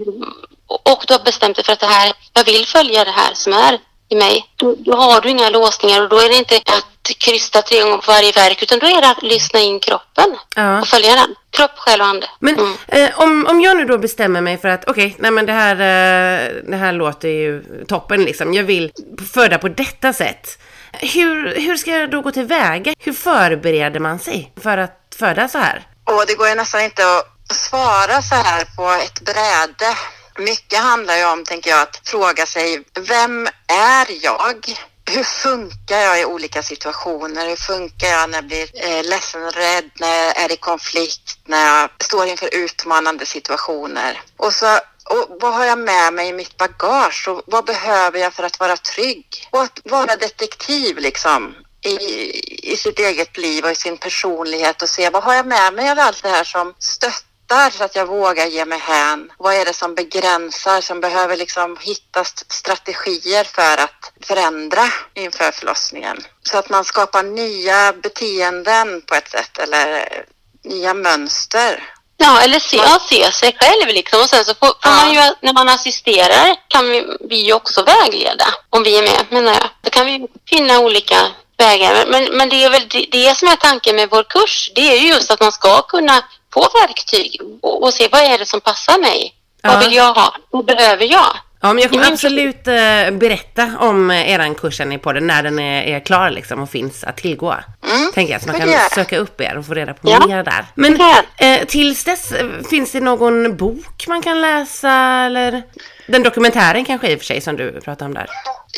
och du har bestämt dig för att det här, jag vill följa det här som är i mig. Då, då har du inga låsningar och då är det inte att krysta tre gånger på varje verk utan då är det att lyssna in kroppen Ja. och följa den. Kropp, själ och ande. Men Mm. eh, om, om jag nu då bestämmer mig för att okej, nej men det här, eh, det här låter ju toppen liksom. Jag vill föda på detta sätt. Hur, hur ska jag då gå tillväga? Hur förbereder man sig för att föda så här? Och det går ju nästan inte att svara så här på ett bräde. Mycket handlar ju om, tänker jag, att fråga sig, vem är jag? Hur funkar jag i olika situationer? Hur funkar jag när jag blir eh, ledsen, rädd, när jag är i konflikt, när jag står inför utmanande situationer? Och så och vad har jag med mig i mitt bagage och vad behöver jag för att vara trygg? Och att vara detektiv liksom i, i sitt eget liv och i sin personlighet och se vad har jag med mig av allt det här som stöttar så att jag vågar ge mig hän? Vad är det som begränsar, som behöver liksom hitta strategier för att förändra inför förlossningen? Så att man skapar nya beteenden på ett sätt eller nya mönster. Ja, eller se, ja, se sig själv liksom. Och sen så får, får Ja. man ju, när man assisterar kan vi, vi ju också vägleda. Om vi är med, menar jag. Då kan vi finna olika vägar. Men, men, men det är väl det, det som är tanken med vår kurs. Det är ju just att man ska kunna få verktyg och, och se vad är det som passar mig. Ja. Vad vill jag ha? Vad behöver jag? Ja, men jag kommer absolut eh, berätta om eh, eran kursen i podden när den är, är klar liksom och finns att tillgå. Mm, Tänker jag, så man kan göra. söka upp er och få reda på Ja. mer där. Men eh, tills dess, eh, finns det någon bok man kan läsa eller? Den dokumentären kanske i och för sig som du pratade om där.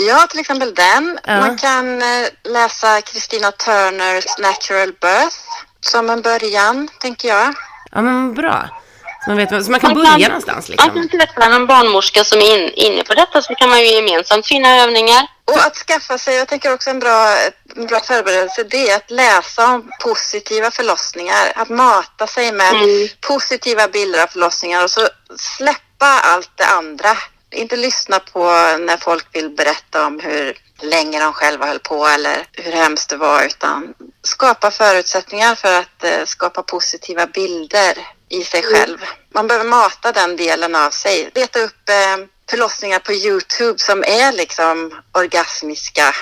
Ja, till exempel den. Ja. Man kan eh, läsa Christina Turners Natural Birth som en början, tänker jag. Ja men bra. Man, vet, så man kan börja någonstans Man liksom. kan träffa någon barnmorska som är in, inne på detta så kan man ju gemensamt finna övningar. Och att skaffa sig, jag tänker också en bra, en bra förberedelse, det är att läsa om positiva förlossningar. Att mata sig med Mm. positiva bilder av förlossningar och så släppa allt det andra. Inte lyssna på när folk vill berätta om hur länge de själva höll på eller hur hemskt det var utan skapa förutsättningar för att eh, skapa positiva bilder i sig själv. Man behöver mata den delen av sig. Leta upp eh, förlossningar på Youtube som är liksom orgasmiska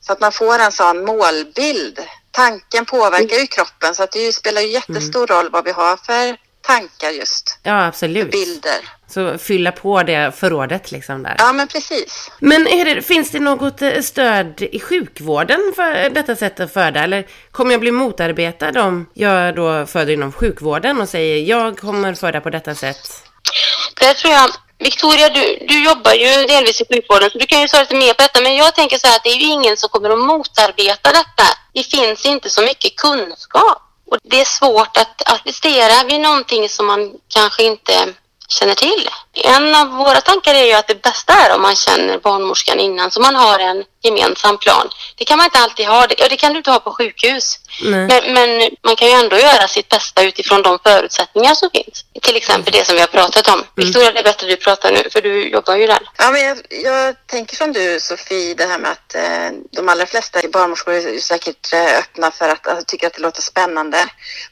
så att man får en sån målbild. Tanken påverkar ju kroppen så att det spelar ju jättestor roll vad vi har för tankar just. Ja absolut. Bilder. Så fylla på det förrådet liksom där. Ja men precis. Men det, finns det något eh, stöd i sjukvården för detta sätt att föda? Eller kommer jag bli motarbetad om jag då föder inom sjukvården och säger jag kommer föda på detta sätt? Där tror jag, Victoria, du, du jobbar ju delvis i sjukvården så du kan ju svara lite mer på detta. Men jag tänker så här att det är ju ingen som kommer att motarbeta detta. Det finns inte så mycket kunskap. Och det är svårt att assistera vid någonting som man kanske inte känner till. En av våra tankar är ju att det bästa är om man känner barnmorskan innan så man har en gemensam plan. Det kan man inte alltid ha, det, och det kan du inte ha på sjukhus. Men, men man kan ju ändå göra sitt bästa utifrån de förutsättningar som finns. Till exempel det som vi har pratat om. Victoria, det är bättre du pratar nu för du jobbar ju där. Ja, men jag, jag tänker som du Sofie, det här med att eh, de allra flesta barnmorskor är ju säkert eh, öppna för att, alltså, tycker att det låter spännande.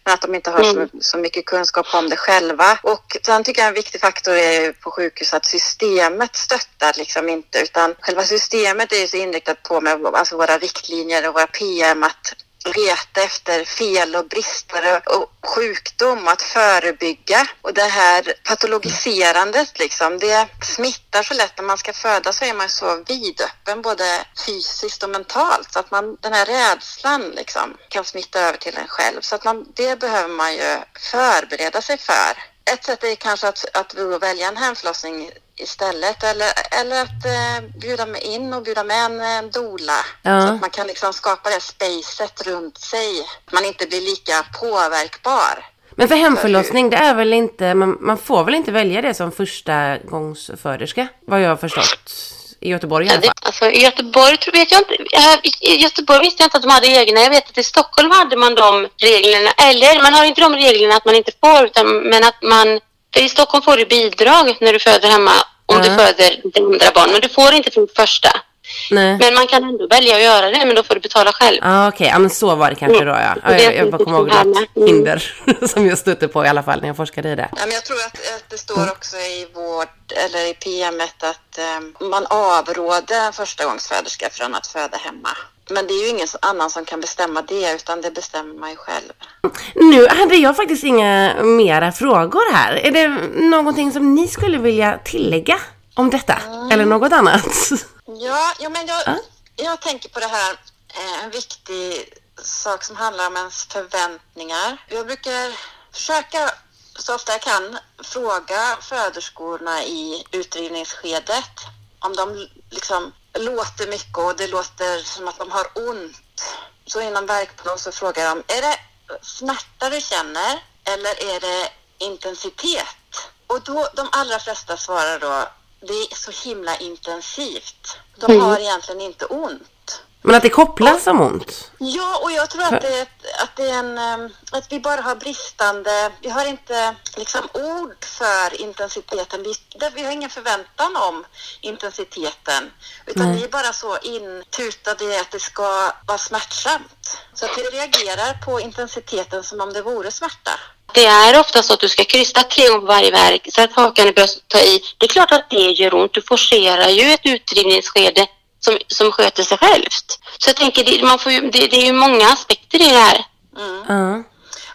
Men att de inte har Mm. så, så mycket kunskap om det själva. Och sen tycker jag en viktig faktor är på sjukhus att systemet stöttar liksom inte utan själva systemet är ju så inriktat på med alltså våra riktlinjer och våra PM att leta efter fel och brister och sjukdom, att förebygga. Och det här patologiserandet liksom, det smittar så lätt. När man ska föda så är man så vidöppen både fysiskt och mentalt så att man, den här rädslan liksom kan smitta över till en själv. Så att man, det behöver man ju förbereda sig för. Ett sätt är kanske att, att välja en hemförlossning istället eller, eller att eh, bjuda med in och bjuda med en, en doula. Ja. Så att man kan liksom skapa det spacet runt sig. Att man inte blir lika påverkbar. Men för hemförlossning, det är väl inte, man, man får väl inte välja det som första gångsföderska? Vad jag har förstått. I Göteborg i alla fall. alltså, I Göteborg tror- vet jag inte. Här, I Göteborg visste jag inte att de hade egna. Jag vet att i Stockholm hade man de reglerna. Eller man har inte de reglerna att man inte får, utan, men att man... I Stockholm får du bidrag när du föder hemma om Ja. du föder andra barn. Men du får inte från första. Nej. Men man kan ändå välja att göra det, men då får du betala själv. Ah, Okej, ja men så var det kanske då ja. Ja jag, jag bara kommer ihåg något med. hinder som jag stötte på i alla fall när jag forskade i det. Ja, men jag tror att, att det står också i vård eller i PMet att eh, man avråder en förstagångsföderska från att föda hemma. Men det är ju ingen annan som kan bestämma det utan det bestämmer man ju själv. Nu hade jag faktiskt inga mera frågor här. Är det någonting som ni skulle vilja tillägga om detta? Eller något annat? Ja, ja men jag, jag tänker på det här, eh, en viktig sak som handlar om ens förväntningar. Jag brukar försöka så ofta jag kan fråga föderskorna i utdrivningsskedet om de liksom låter mycket och det låter som att de har ont. Så inom verkplan så frågar de, är det smärta du känner eller är det intensitet? Och då, de allra flesta svarar då, det är så himla intensivt. De har egentligen inte ont. Men att det kopplas som ont? Ja, och jag tror att det, att det är en, ehm, att vi bara har bristande, vi har inte liksom ord för intensiteten. Vi, vi har ingen förväntan om intensiteten. Utan vi är bara så intutade i att det ska vara smärtsamt. Så att vi reagerar på intensiteten som om det vore smärta. Det är ofta så att du ska krysta tre gånger på varje verk så att hakan är bröstet ta i. Det är klart att det gör ont. Du forcerar ju ett utdrivningsskede som, som sköter sig självt. Så jag tänker, det, man får ju, det, det är ju många aspekter i det här. Ja.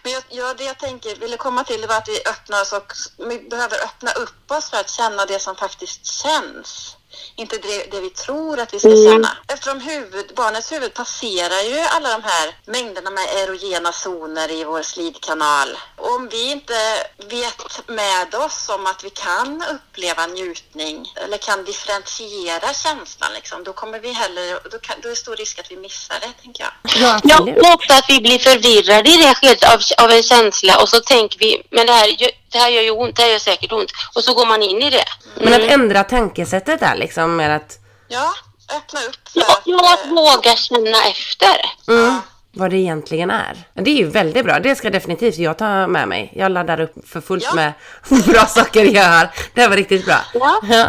Men jag, jag, det jag tänker, ville komma till det var att vi öppnar oss och vi behöver öppna upp oss för att känna det som faktiskt känns. Inte det, det vi tror att vi ska känna. Eftersom huvud, barnets huvud passerar ju alla de här mängderna med erogena zoner i vår slidkanal. Och om vi inte vet med oss om att vi kan uppleva njutning eller kan differentiera känslan, liksom, då kommer vi heller, då, kan, då är det stor risk att vi missar det, tänker jag. Ja, Ja, och också att vi blir förvirrade i det skedet av, av en känsla och så tänker vi, men det här, det här gör ju ont, det här gör säkert ont. Och så går man in i det. Men att ändra tankesättet där liksom med att Ja, öppna upp för Ja, att... ja, att eh, våga känna efter. mm, vad det egentligen är. Det är ju väldigt bra. Det ska definitivt jag ta med mig. Jag laddar upp för fullt Ja. med bra saker jag har. Det här var riktigt bra. Ja. Ja.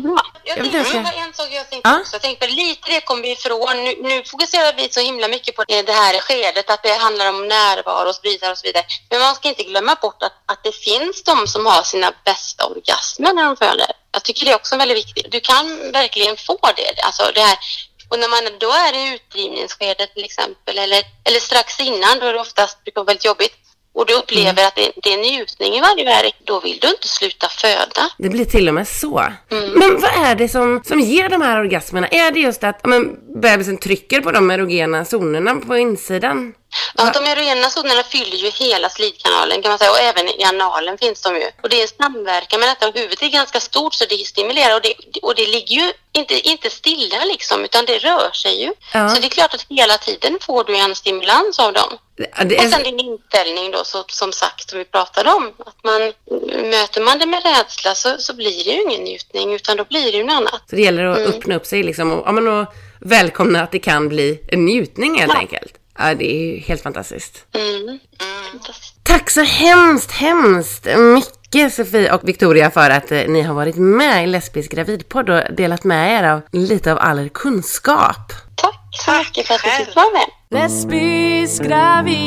Bra. Jag Jag tänkte, var en sak jag tänkte Ja. också. Jag tänkte lite det kommer vi ifrån. Nu, nu fokuserar vi så himla mycket på det här skedet, att det handlar om närvaro och så vidare och så vidare. Men man ska inte glömma bort att, att det finns de som har sina bästa orgasmer när de föder. Jag tycker det är också väldigt viktigt. Du kan verkligen få det. Alltså det här, och när man då är i utdrivningsskedet till exempel, eller, eller strax innan, då är det oftast brukar vara väldigt jobbigt, och du upplever att det, det är njutning i varje verk, då vill du inte sluta föda. Det blir till och med så. Mm. Men vad är det som, som ger de här orgasmerna? Är det just att men, bebisen trycker på de erogena zonerna på insidan? Ja, de erogena zonerna fyller ju hela slidkanalen kan man säga och även i analen finns de ju. Och det är en samverkan med detta och huvudet är ganska stort så det stimulerar och det, och det ligger ju inte, inte stilla liksom utan det rör sig ju. Ja. Så det är klart att hela tiden får du en stimulans av dem. Det Och sen är, din inställning då så, som sagt som vi pratade om. Att man, möter man det med rädsla så, så blir det ju ingen njutning utan då blir det ju något annat. så det gäller att öppna upp sig liksom och, ja, men, och välkomna att det kan bli en njutning helt Ja. enkelt. Ja, det är ju helt fantastiskt. Mm. Fantastiskt. Tack så hemskt, hemskt mycket Sofie och Victoria för att eh, ni har varit med i Lesbisk gravidpodd och delat med er av lite av all er kunskap. Tack så Tack mycket för att du fick vara med. Lesbisk gravidpodd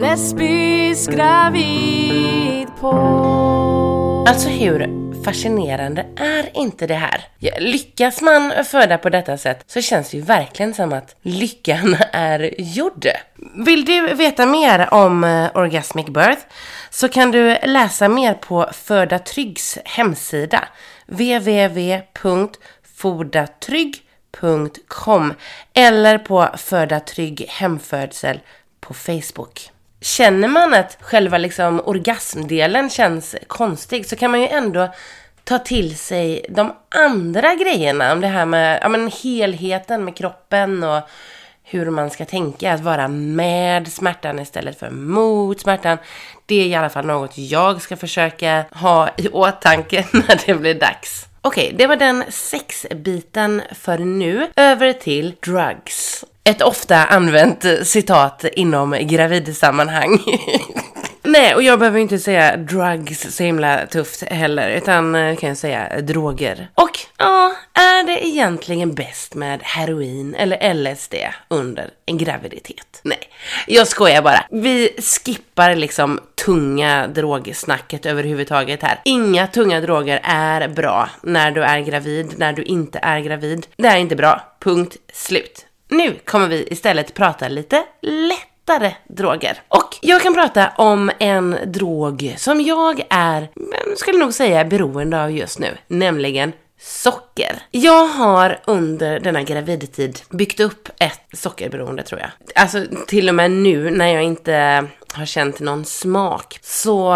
Lesbisk gravidpodd Alltså hur fascinerande är inte det här? Ja, lyckas man föda på detta sätt så känns det ju verkligen som att lyckan är gjord. Vill du veta mer om eh, Orgasmic Birth så kan du läsa mer på Föda Tryggs hemsida fodatrygg.com eller på Föda Trygg hemfödsel på Facebook. Känner man att själva liksom orgasmdelen känns konstig så kan man ju ändå ta till sig de andra grejerna om det här med ja, men helheten med kroppen och hur man ska tänka, att vara med smärtan istället för mot smärtan. Det är i alla fall något jag ska försöka ha i åtanke när det blir dags. Okej, det var den sexbiten för nu. Över till drugs. Ett ofta använt citat inom gravidsammanhang. Nej, och jag behöver inte säga drugs så himla tufft heller, utan eh, kan jag säga droger. Och ja, är det egentligen bäst med heroin eller LSD under en graviditet? Nej, jag skojar bara. Vi skippar liksom tunga drogsnacket överhuvudtaget här. Inga tunga droger är bra när du är gravid, när du inte är gravid. Det är inte bra. Punkt slut. Nu kommer vi istället prata lite lätt lättare droger. Och jag kan prata om en drog som jag är, men skulle nog säga, beroende av just nu, nämligen socker. Jag har under denna gravidtid byggt upp ett sockerberoende tror jag. Alltså till och med nu när jag inte har känt någon smak så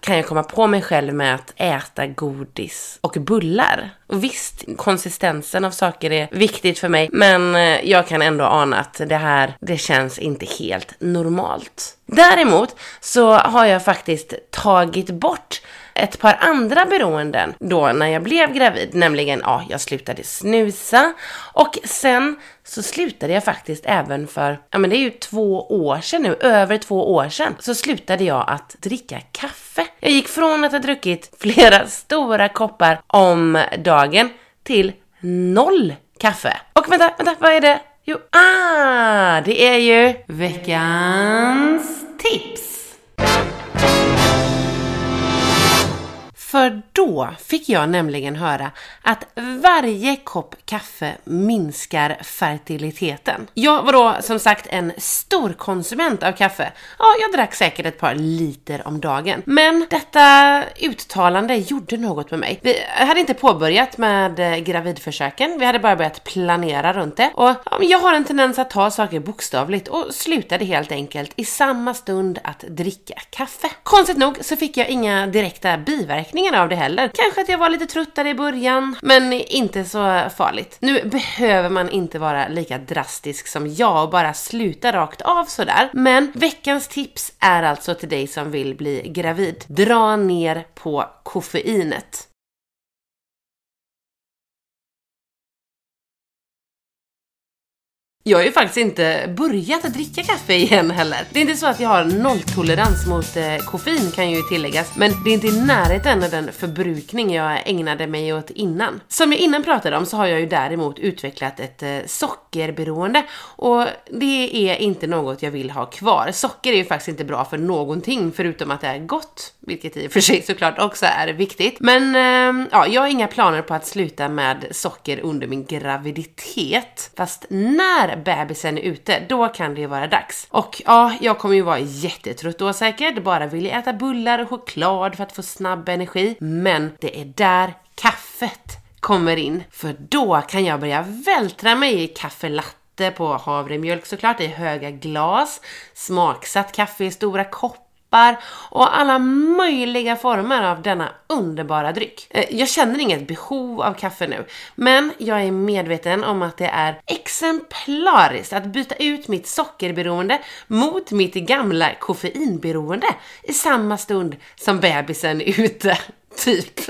kan jag komma på mig själv med att äta godis och bullar. Och visst, konsistensen av saker är viktigt för mig, men eh, jag kan ändå ana att det här, det känns inte helt normalt. Däremot så har jag faktiskt tagit bort ett par andra beroenden då när jag blev gravid, nämligen ja, jag slutade snusa och sen så slutade jag faktiskt även för, ja men det är ju två år sedan nu, över två år sedan, så slutade jag att dricka kaffe. Jag gick från att ha druckit flera stora koppar om dagen till noll kaffe. Och vänta, vänta, vad är det? Jo, ah, det är ju veckans tips. För då fick jag nämligen höra att varje kopp kaffe minskar fertiliteten. Jag var då som sagt en stor konsument av kaffe. Ja, jag drack säkert ett par liter om dagen. Men detta uttalande gjorde något med mig. Vi hade inte påbörjat med eh, gravidförsöken, vi hade bara börjat planera runt det. Och jag har en tendens att ta saker bokstavligt och slutade helt enkelt i samma stund att dricka kaffe. Konstigt nog så fick jag inga direkta biverkningar av det heller. Kanske att jag var lite tröttare i början, men inte så farligt. Nu behöver man inte vara lika drastisk som jag och bara sluta rakt av sådär. Men veckans tips är alltså till dig som vill bli gravid. Dra ner på koffeinet. Jag har ju faktiskt inte börjat dricka kaffe igen heller. Det är inte så att jag har nolltolerans mot eh, koffein kan ju tilläggas, men det är inte i närheten av den förbrukning jag ägnade mig åt innan. Som jag innan pratade om så har jag ju däremot utvecklat ett eh, sockerberoende och det är inte något jag vill ha kvar. Socker är ju faktiskt inte bra för någonting förutom att det är gott, vilket i och för sig såklart också är viktigt. Men eh, ja, jag har inga planer på att sluta med socker under min graviditet. Fast när bebisen är ute, då kan det ju vara dags. Och ja, jag kommer ju vara jättetrött då säkert, bara vilja äta bullar och choklad för att få snabb energi. Men det är där kaffet kommer in, för då kan jag börja vältra mig i kaffelatte på havremjölk såklart i höga glas, smaksatt kaffe i stora koppar och alla möjliga former av denna underbara dryck. Eh, jag känner inget behov av kaffe nu, men jag är medveten om att det är exemplariskt att byta ut mitt sockerberoende mot mitt gamla koffeinberoende i samma stund som bebisen är ute. Typ.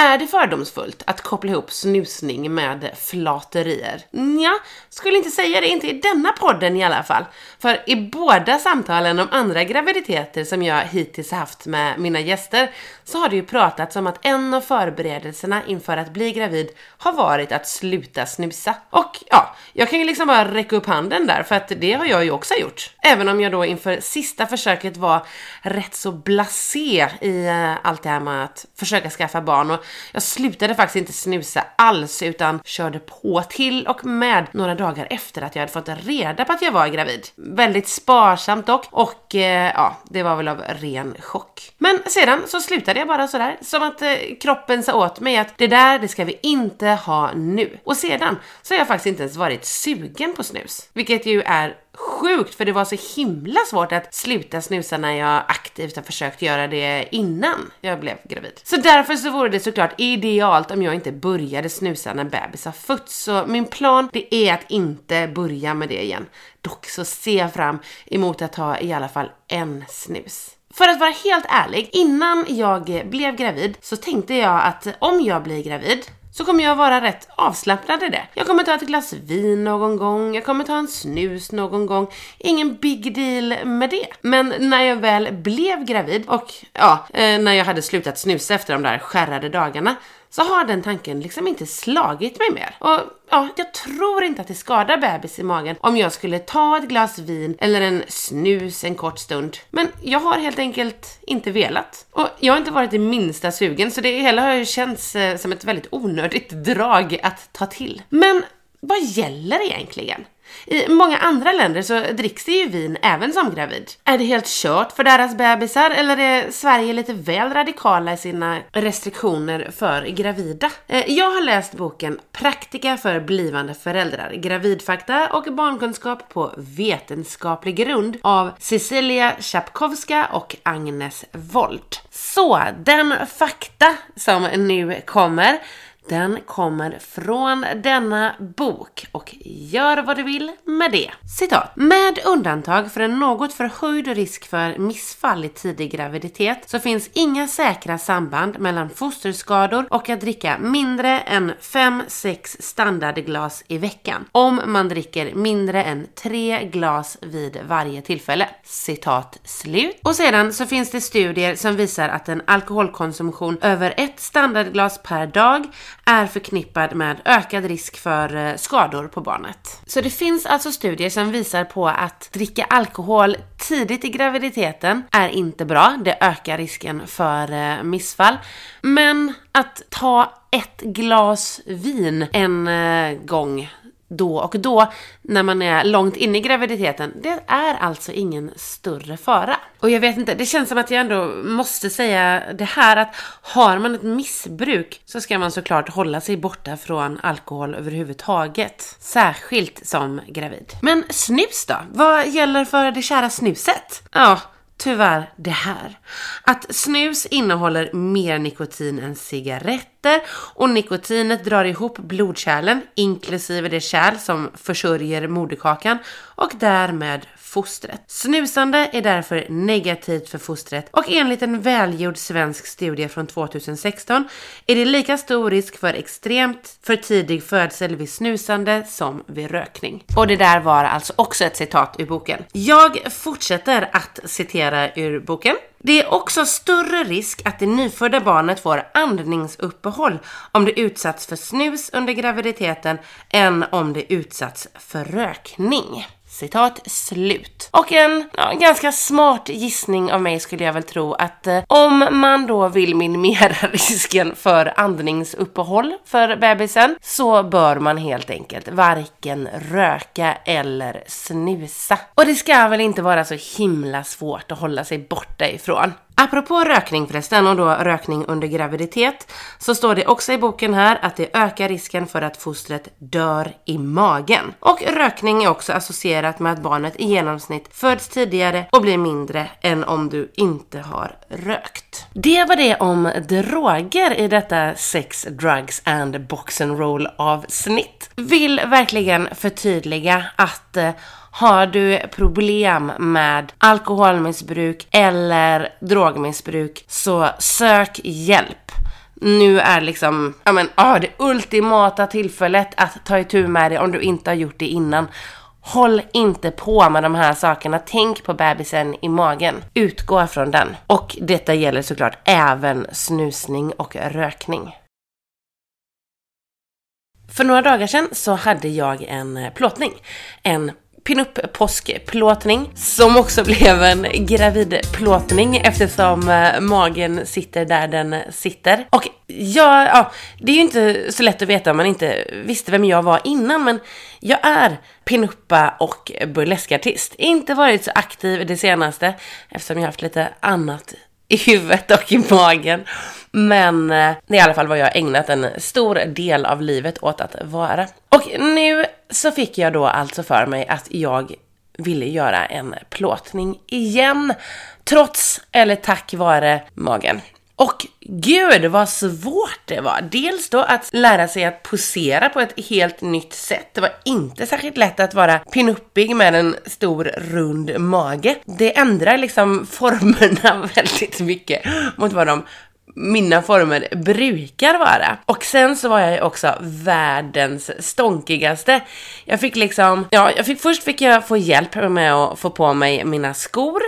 Är det fördomsfullt att koppla ihop snusning med flaterier? Ja, skulle inte säga det, inte i denna podden i alla fall. För i båda samtalen om andra graviditeter som jag hittills haft med mina gäster så har det ju pratats om att en av förberedelserna inför att bli gravid har varit att sluta snusa. Och ja, jag kan ju liksom bara räcka upp handen där för att det har jag ju också gjort. Även om jag då inför sista försöket var rätt så blasé i eh, allt det här med att försöka skaffa barn och jag slutade faktiskt inte snusa alls utan körde på till och med några dagar efter att jag hade fått reda på att jag var gravid. Väldigt sparsamt dock och eh, ja, det var väl av ren chock. Men sedan så slutade jag bara sådär, som att eh, kroppen sa åt mig att det där, det ska vi inte ha nu. Och sedan så har jag faktiskt inte ens varit sugen på snus, vilket ju är sjukt för det var så himla svårt att sluta snusa när jag aktivt har försökt göra det innan jag blev gravid. Så därför så vore det såklart idealt om jag inte började snusa när bebis har fötts. Så min plan det är att inte börja med det igen. Dock så ser jag fram emot att ta i alla fall en snus. För att vara helt ärlig, innan jag blev gravid så tänkte jag att om jag blir gravid så kommer jag vara rätt avslappnad i det. Jag kommer ta ett glas vin någon gång, jag kommer ta en snus någon gång. Ingen big deal med det. Men när jag väl blev gravid och ja, eh, när jag hade slutat snusa efter de där skärrade dagarna så har den tanken liksom inte slagit mig mer. Och ja, jag tror inte att det skadar bebis i magen om jag skulle ta ett glas vin eller en snus en kort stund. Men jag har helt enkelt inte velat. Och jag har inte varit det minsta sugen, så det hela har ju känts eh, som ett väldigt onödigt drag att ta till. Men vad gäller egentligen? I många andra länder så dricks det ju vin även som gravid. Är det helt kört för deras bebisar eller är Sverige lite väl radikala i sina restriktioner för gravida? Eh, jag har läst boken Praktika för blivande föräldrar, gravidfakta och barnkunskap på vetenskaplig grund av Cecilia Chapkowska och Agnes Volt. Så, den fakta som nu kommer den kommer från denna bok och gör vad du vill med det. Citat. Med undantag för en något förhöjd risk för missfall i tidig graviditet så finns inga säkra samband mellan fosterskador och att dricka mindre än 5-6 standardglas i veckan om man dricker mindre än 3 glas vid varje tillfälle. Citat slut. Och sedan så finns det studier som visar att en alkoholkonsumtion över ett standardglas per dag är förknippad med ökad risk för eh, skador på barnet. Så det finns alltså studier som visar på att dricka alkohol tidigt i graviditeten är inte bra. Det ökar risken för eh, missfall. Men att ta ett glas vin en eh, gång då och då när man är långt inne i graviditeten, det är alltså ingen större fara. Och jag vet inte, det känns som att jag ändå måste säga det här att har man ett missbruk så ska man såklart hålla sig borta från alkohol överhuvudtaget. Särskilt som gravid. Men snus då? Vad gäller för det kära snuset? Ja, tyvärr det här. Att snus innehåller mer nikotin än cigarett cigaretter och nikotinet drar ihop blodkärlen, inklusive det kärl som försörjer moderkakan och därmed fostret. Snusande är därför negativt för fostret och enligt en välgjord svensk studie från 2016 är det lika stor risk för extremt för tidig födsel vid snusande som vid rökning. Och det där var alltså också ett citat ur boken. Jag fortsätter att citera ur boken. Det är också större risk att det nyfödda barnet får andningsuppehåll om det utsatts för snus under graviditeten än om det utsatts för rökning. Citat slut. Och en ja, ganska smart gissning av mig skulle jag väl tro att eh, om man då vill minimera risken för andningsuppehåll för bebisen så bör man helt enkelt varken röka eller snusa. Och det ska väl inte vara så himla svårt att hålla sig borta ifrån. Apropå rökning förresten och då rökning under graviditet så står det också i boken här att det ökar risken för att fostret dör i magen. Och rökning är också associerat med att barnet i genomsnitt föds tidigare och blir mindre än om du inte har rökt. Det var det om droger i detta sex, drugs and box and roll avsnitt. Vill verkligen förtydliga att eh, har du problem med alkoholmissbruk eller drogmissbruk så sök hjälp. Nu är liksom, ja men, ah, det ultimata tillfället att ta itu med det om du inte har gjort det innan. Håll inte på med de här sakerna. Tänk på bebisen i magen. Utgå från den. Och detta gäller såklart även snusning och rökning. För några dagar sedan så hade jag en plåtning. En pinup påskplåtning som också blev en gravidplåtning eftersom eh, magen sitter där den sitter. Och jag, ja, det är ju inte så lätt att veta om man inte visste vem jag var innan men jag är pinuppa och burleskartist. Inte varit så aktiv det senaste eftersom jag haft lite annat i huvudet och i magen. Men eh, det är i alla fall vad jag ägnat en stor del av livet åt att vara. Och nu så fick jag då alltså för mig att jag ville göra en plåtning igen. Trots eller tack vare magen. Och gud vad svårt det var! Dels då att lära sig att posera på ett helt nytt sätt. Det var inte särskilt lätt att vara pinuppig med en stor rund mage. Det ändrar liksom formerna väldigt mycket mot vad de mina former brukar vara. Och sen så var jag ju också världens stånkigaste. Jag fick liksom, ja, jag fick, först fick jag få hjälp med att få på mig mina skor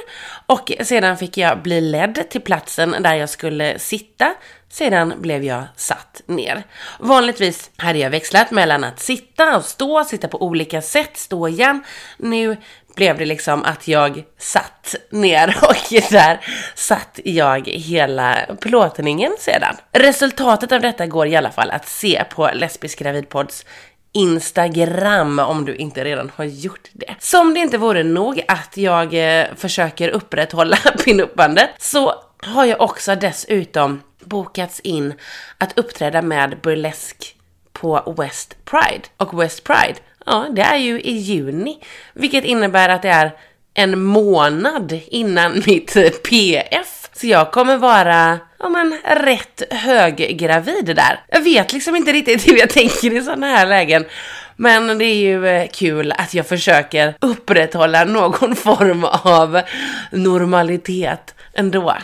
och sedan fick jag bli ledd till platsen där jag skulle sitta sedan blev jag satt ner. Vanligtvis hade jag växlat mellan att sitta och stå, sitta på olika sätt, stå igen. Nu blev det liksom att jag satt ner och där satt jag hela plåtningen sedan. Resultatet av detta går i alla fall att se på Lesbisk gravidpods Instagram om du inte redan har gjort det. Som det inte vore nog att jag eh, försöker upprätthålla pinuppandet så har jag också dessutom bokats in att uppträda med burlesk på West Pride. Och West Pride, ja, det är ju i juni, vilket innebär att det är en månad innan mitt PF. Så jag kommer vara, ja men, rätt höggravid där. Jag vet liksom inte riktigt hur jag tänker i sådana här lägen. Men det är ju eh, kul att jag försöker upprätthålla någon form av normalitet ändå.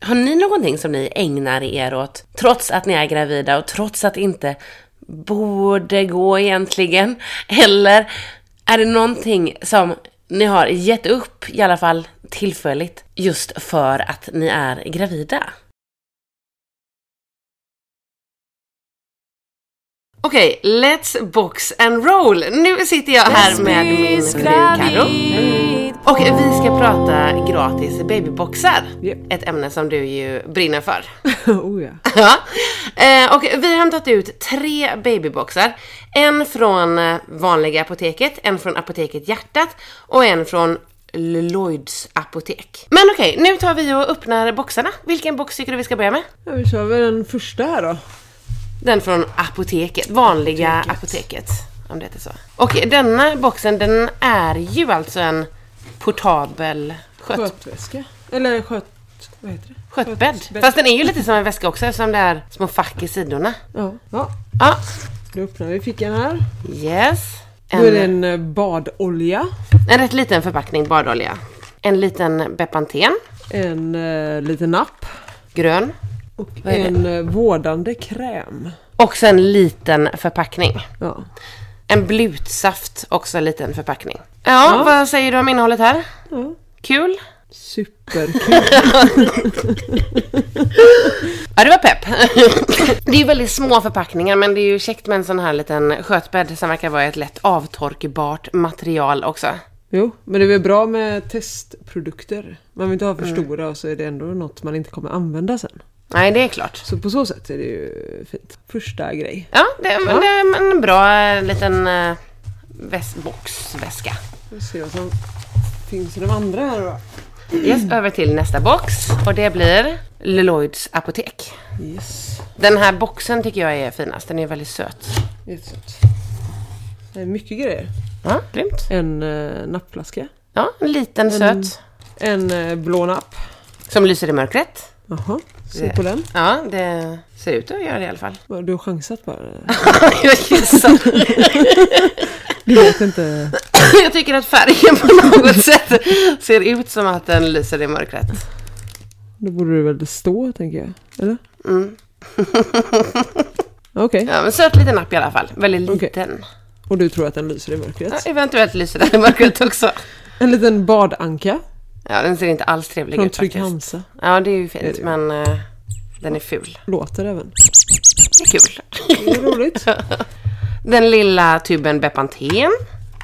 Har ni någonting som ni ägnar er åt trots att ni är gravida och trots att inte borde gå egentligen? Eller är det någonting som ni har gett upp, i alla fall tillfälligt, just för att ni är gravida? Okej, let's box and roll! Nu sitter jag här med min fru Karo. Och vi ska prata gratis babyboxar. Japp. Ett ämne som du ju brinner för. oh ja. Ja. Eh, och vi har hämtat ut tre babyboxar. En från eh, vanliga apoteket, en från apoteket Hjärtat och en från Lloyds apotek. Men okej, nu tar vi och öppnar boxarna. Vilken box tycker du vi ska börja med? ja. Vi kör väl den första här då. Den från apoteket, vanliga apoteket. Apoteket. Om det heter så. Och denna boxen den är ju alltså en portabel sköt, Skötväska. Eller sköt... Vad heter det? skötbädd. Skötbädd. Fast den är ju lite som en väska också eftersom det är små fack i sidorna. Ja. ja. Ja, Då öppnar vi fickan här. yes. Då är det En, en eh, badolja. en rätt liten förpackning badolja. En liten Bepanten, En uh, liten napp. grön. Och en uh, vårdande kräm. Också en liten förpackning. Ja. En blutsaft, också en liten förpackning. Ja, Ja. vad säger du om innehållet här? ja. Kul? Superkul. Ja, det var pepp. det är ju väldigt små förpackningar, men det är ju käckt med en sån här liten skötbädd som verkar vara ett lätt avtorkbart material också. jo, men det är väl bra med testprodukter. Man vill inte ha för Mm. stora och så är det ändå något man inte kommer använda sen. Nej, det är klart. Så på så sätt är det ju fint. Första grej. Ja, det, är- det är en bra eh, liten uh, väs- boxväska. Vi ser vad som finns i de andra här då. Yes, över till nästa box. Och det blir Lloyds apotek. Yes. Den här boxen tycker jag är finast. Den är väldigt söt. Jättesött. Det är mycket grejer. Ja, grymt. En uh, nappflaska. Ja, en liten En- söt. En uh, blå napp. Som lyser i mörkret. Jaha, se på den. Ja, det ser ut att göra det i alla fall. Du har chansat bara. jag gissar. Du vet inte. Jag tycker att färgen på något sätt ser ut som att den lyser i mörkret. Då borde det väl stå, tänker jag. Eller? Mm. Okej. Ja, men söt liten napp i alla fall. Väldigt Okej. liten. Och du tror att den lyser i mörkret? Ja, eventuellt lyser den i mörkret också. En liten badanka Ja, den ser inte alls trevlig från ut Trygg faktiskt. Hansa. Ja, det är ju Är fint, det. men eh, den är ful. Låter även. Det är kul. Det är roligt. Den lilla tuben Bepanten.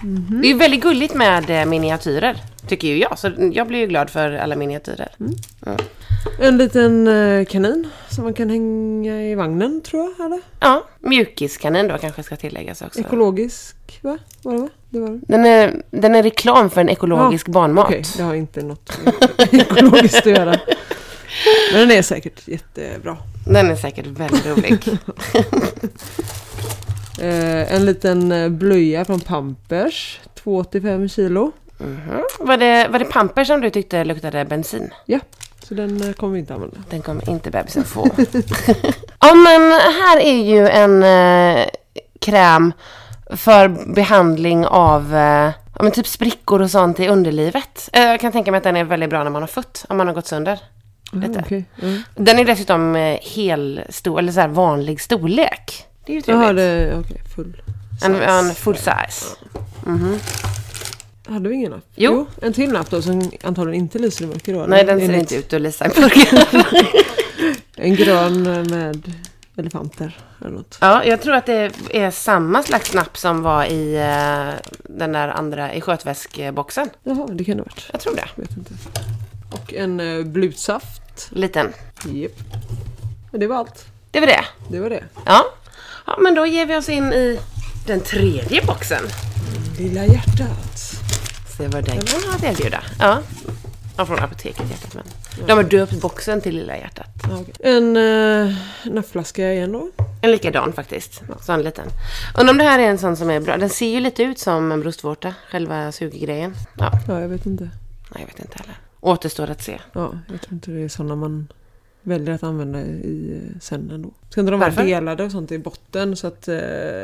Mhm. Det är ju väldigt gulligt med eh, miniatyrer, tycker ju jag. Så jag blir ju glad för alla miniatyrer. Mm. En liten eh, kanin som man kan hänga i vagnen, tror jag. Eller? Ja, mjukiskanin då kanske ska tilläggas också. Ekologisk, va? Var det va? Det var det. Den är, den är reklam för en ekologisk barnmat. Okej, det har inte något ekologiskt att göra. Men den är säkert jättebra. Den är säkert väldigt rolig. Eh, en liten eh, blöja från Pampers. 2,85 kilo. Mhm. Var, det, var det Pampers som du tyckte luktade bensin? Ja, så den eh, kommer vi inte använda. Den kommer inte bebisen få. ja men här är ju en eh, kräm för behandling av eh, ja, men typ sprickor och sånt i underlivet. Eh, jag kan tänka mig att den är väldigt bra när man har fött, om man har gått sönder. Lite. Okej. ja. Den är dessutom eh, hel stor, eller så här vanlig storlek. Det är ju trevligt. Jaha, det okej. full en, size. en full size. Hade vi ingen napp? Jo. En till napp då som antagligen inte lyser i mörker då? Nej, den ser inte ut att lysa i mörkret. En grön med elefanter eller något. Ja, jag tror att det är samma slags napp som var i eh, den där andra, i skötväskboxen. Jaha, det kan det ha varit. Jag tror det. Vet inte. Och en uh, blutsaft. Liten. Japp. Och det var allt. Det var det. Det var det. Ja. ja, men då ger vi oss in i den tredje boxen. Lilla hjärtat. Se vad den kan ha att erbjuda. Ja. Ja, från apoteket hjärtat men. De har döpt boxen till Lilla hjärtat. En uh, nappflaska igen då. En likadan faktiskt. Sån liten. Undrar om det här är en sån som är bra. Den ser ju lite ut som en bröstvårta. Själva suggrejen. Ja, Ja, jag vet inte. nej, jag vet inte heller. Återstår att se. Ja, jag tror inte det är sådana man väljer att använda i eh, sen ändå. Ska inte de vara delade och sånt i botten så att eh,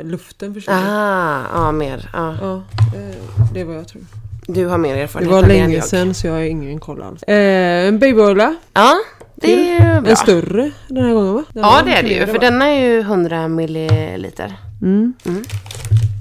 luften försvinner? Ah, ja mer. Ja. Ja, eh, det är vad jag tror. Du har mer erfarenhet var det än länge jag. sedan så jag har ingen koll alls. Eh, en babyola. Ja, det är ju bra. En större den här gången va? Den Ja, var det är det ju. För va? denna är ju 100 milliliter. Mm. Mm.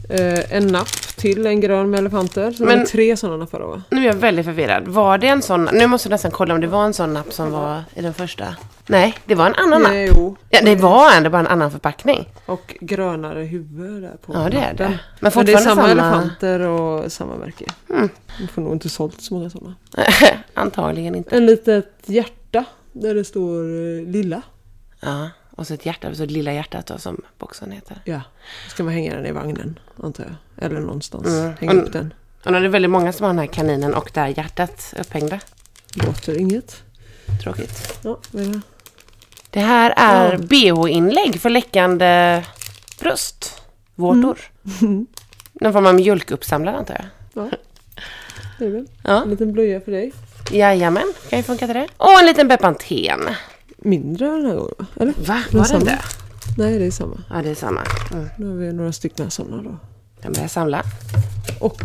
Eh, en napp till en grön med elefanter. Så Men- Men... tre sådana då va? Nu är jag väldigt förvirrad. Var det en sån... Nu måste jag nästan kolla om det var en sån napp som var i den första. Nej, det var en annan napp. Eh, jo. Ja, det var en, det var en annan förpackning. Och grönare huvud där på Ja, det är det. Men Men det är fortfarande samma, samma... elefanter och samma märke. Mm. Vi får nog inte sålt så många sådana. Antagligen inte. En litet hjärta där det står eh, lilla. Ja, och så ett hjärta, så ett lilla hjärtat då som boxen heter. Ja. Ska man hänga den i vagnen antar jag. Eller någonstans. Mm. Hänga Och- upp den. Och nu är det väldigt många som har den här kaninen och det här hjärtat upphängda. Låter inget. Tråkigt. Ja, det? Det här är Ja. bh-inlägg för läckande bröstvårtor. Mm. Någon form av mjölkuppsamlare antar jag. Ja. Det är väl. Ja. En liten blöja för dig. Jajamän, kan ju funka till det. Och en liten Bepanten. Mindre den här gången? Eller? Va? Var det inte? Nej, det är samma. Ja, det är samma. Mm. Nu har vi några stycken sådana då. Den börjar samla. Och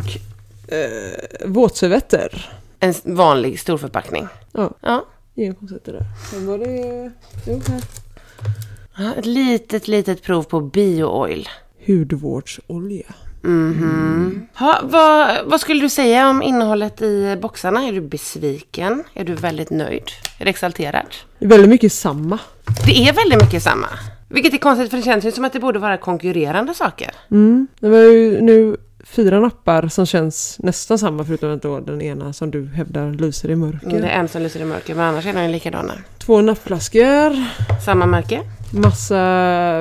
eh, våtservetter. En vanlig storförpackning. Ja, Ja. inga konstigheter där. Sen var det... Jo, här. ja. Ett litet, litet prov på bio-oil. Hudvårdsolja. Mhm. Ha, vad, vad skulle du säga om innehållet i boxarna? Är du besviken? Är du väldigt nöjd? Är du exalterad? Det är väldigt mycket samma. Det är väldigt mycket samma. Vilket är konstigt för det känns ju som att det borde vara konkurrerande saker. Mm. Det var ju nu fyra nappar som känns nästan samma förutom att då den ena som du hävdar lyser i mörker. Det är en som lyser i mörker men annars är de likadana. Två nappflaskor. Samma märke. Massa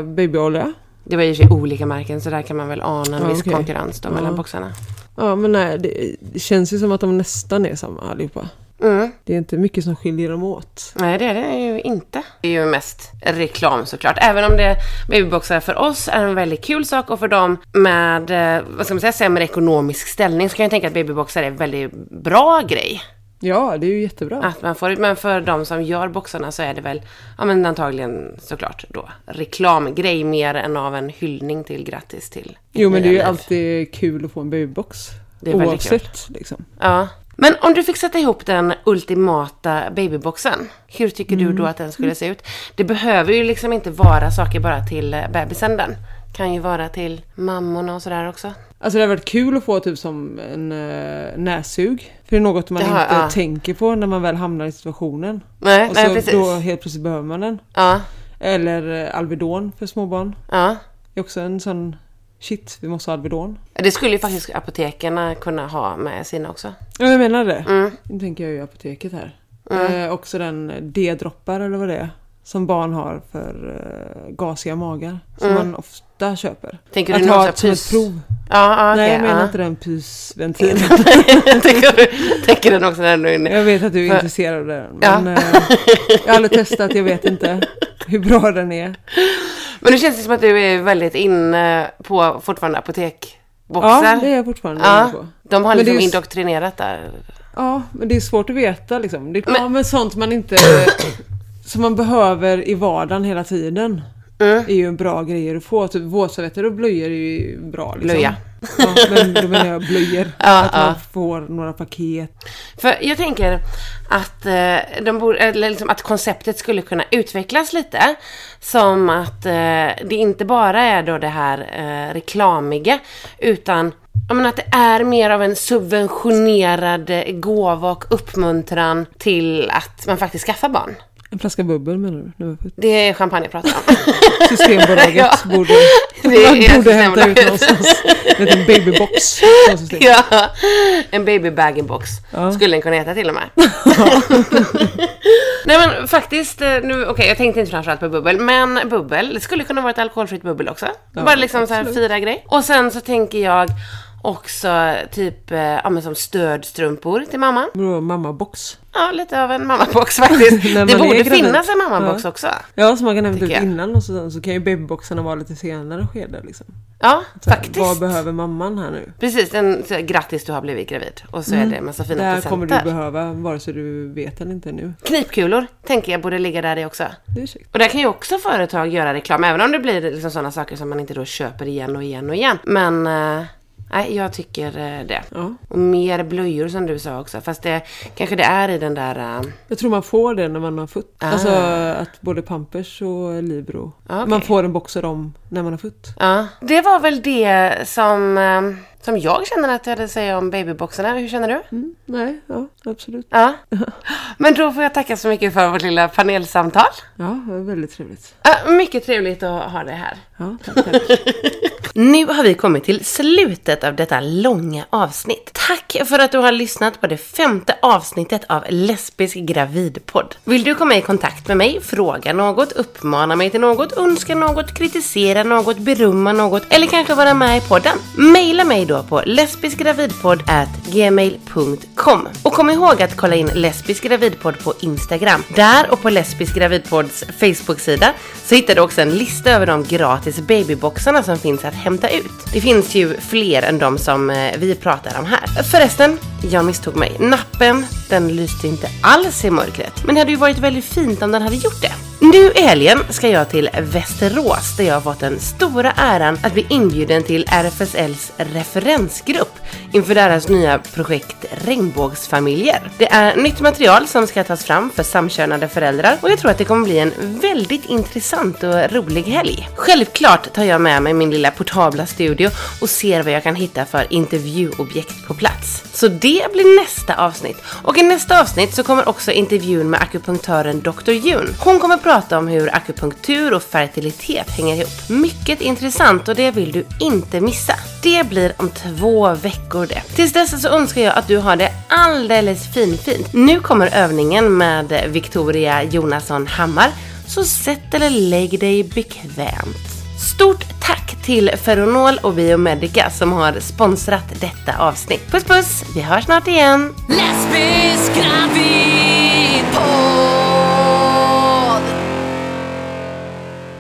babyolja. Det var ju sig olika märken så där kan man väl ana en Ja, viss okej. konkurrens då mellan Ja. boxarna. Ja men nej, det, det känns ju som att de nästan är samma allihopa. Mm. Det är inte mycket som skiljer dem åt. Nej, det är det ju inte. Det är ju mest reklam såklart. Även om det babyboxar för oss är en väldigt kul sak och för dem med, eh, vad ska man säga, sämre ekonomisk ställning så kan jag tänka att babyboxar är en väldigt bra grej. Ja, det är ju jättebra. Att man får. Men för de som gör boxarna så är det väl, ja men antagligen såklart då, reklamgrej mer än av en hyllning till grattis till Jo men det är ju alltid kul att få en babybox. Det är väldigt Oavsett liksom. Ja. Men om du fick sätta ihop den ultimata babyboxen, hur tycker Mm. du då att den skulle se ut? Det behöver ju liksom inte vara saker bara till eh, bebisen den. Kan ju vara till mammorna och sådär också. Alltså det har varit kul att få typ som en uh, nässug. För det är något man Ja, inte ja. tänker på när man väl hamnar i situationen. Nej, Och nej så precis. då helt plötsligt behöver man den. Ja, Eller eh, Alvedon för småbarn. ja. Det är också en sån shit, vi måste ha Alvedon. Det skulle ju faktiskt apoteken kunna ha med sina också. Ja jag menar det. Mm. Nu tänker jag ju apoteket här. Eh, också den D-droppar eller vad det är. Som barn har för eh, gasiga magar. Som Mm. man ofta köper. Tänker Att du ha som ett pys? prov. Ja, ja Nej jag menar ja. inte den pysventilen. tänker, du, tänker den också när du inne? Jag vet att du är För- intresserad av den. Ja. Men eh, jag har aldrig testat, jag vet inte hur bra den är. Men det känns det som att du är väldigt inne på fortfarande apotekboxar. Ja, det är jag fortfarande Ja, inne på. de har liksom är ju- indoktrinerat där. Ja, men det är svårt att veta liksom. Det, Men- ja, men sånt man inte... som man behöver i vardagen hela tiden. Mm. är ju en bra grej att få. Typ våtservetter och blöjor är ju bra. Liksom. Blöja. Ja, men då menar jag blöjor. Ja, att man ja. får några paket. För jag tänker att, eh, de borde, eller liksom att konceptet skulle kunna utvecklas lite. Som att eh, det inte bara är då det här eh, reklamiga, utan jag menar att det är mer av en subventionerad gåva och uppmuntran till att man faktiskt skaffar barn. En flaska bubbel menar du? Det är champagne jag pratar om. Systembolaget Ja. borde, Det man är borde hämta ut någonstans. En liten babybox. Ja, en baby bag box Ja. skulle den kunna heta till och med. Nej men faktiskt, eh, nu, okej jag tänkte inte framförallt på bubbel, men bubbel, det skulle kunna vara ett alkoholfritt bubbel också. Bara liksom så här fira grej. Och sen så tänker jag också typ, eh, ja men som stödstrumpor till mamma. Vadå, mammabox? Ja, lite av en mammabox faktiskt. Det borde finnas en mammabox Ja. också. Ja, så man kan hämta ut jag. innan och så, så kan ju babyboxarna vara lite senare skede liksom. Ja, Så här, faktiskt. Vad behöver mamman här nu? Precis, en så här, grattis du har blivit gravid. Och så är det en massa fina Det här presenter. kommer du behöva vare sig du vet eller inte nu. Knipkulor tänker jag borde ligga där i också. Det är. Och där kan ju också företag göra reklam, även om det blir liksom sådana saker som man inte då köper igen och igen och igen. Men eh, nej, jag tycker eh, det. Ja. Och mer blöjor som du sa också, fast det kanske det är i den där... eh, Jag tror man får det när man har fött. Ah. Alltså att både Pampers och Libro. Ah, okej. Man får en box av dem när man har fött. ja, det var väl det som, eh, som jag känner att jag hade att säga om babyboxarna. Hur känner du? Mm, nej, ja absolut. Ja. Men då får jag tacka så mycket för vårt lilla panelsamtal. Ja, det var väldigt trevligt. Ja, mycket trevligt att ha dig här. Ja, tack, tack. Nu har vi kommit till slutet av detta långa avsnitt. Tack för att du har lyssnat på det femte avsnittet av Lesbisk gravidpodd. Vill du komma i kontakt med mig, fråga något, uppmana mig till något, önska något, kritisera något, berömma något eller kanske vara med i podden? Maila mig då på lesbiskgravidpodd@gmail.com Och kom ihåg att kolla in Lesbisk gravidpodd på Instagram. Där och på Lesbisk gravidpodds Facebook-sida så hittar du också en lista över de gratis babyboxarna som finns att hämta ut. Det finns ju fler än de som eh, vi pratar om här. Förresten, jag misstog mig. Nappen, den lyste inte alls i mörkret. Men det hade ju varit väldigt fint om den hade gjort det. Nu i helgen ska jag till Västerås där jag har fått den stora äran att bli inbjuden till RFSLs referensgrupp inför deras nya projekt Regnbågsfamiljer. Det är nytt material som ska tas fram för samkönade föräldrar och jag tror att det kommer bli en väldigt intressant och rolig helg. Självklart tar jag med mig min lilla portabla studio och ser vad jag kan hitta för intervjuobjekt på plats. Så det blir nästa avsnitt. Och i nästa avsnitt så kommer också intervjun med akupunktören Dr. Jun. Hon kommer prata om hur akupunktur och fertilitet hänger ihop. Mycket intressant och det vill du inte missa. Det blir om två veckor det. Tills dess så önskar jag att du har det alldeles finfint. Nu kommer övningen med Victoria Jonasson Hammar, så sätt eller lägg dig bekvämt. Stort tack till Ferronol och Biomedica som har sponsrat detta avsnitt. Puss puss, vi hörs snart igen! Lesbisk gravid.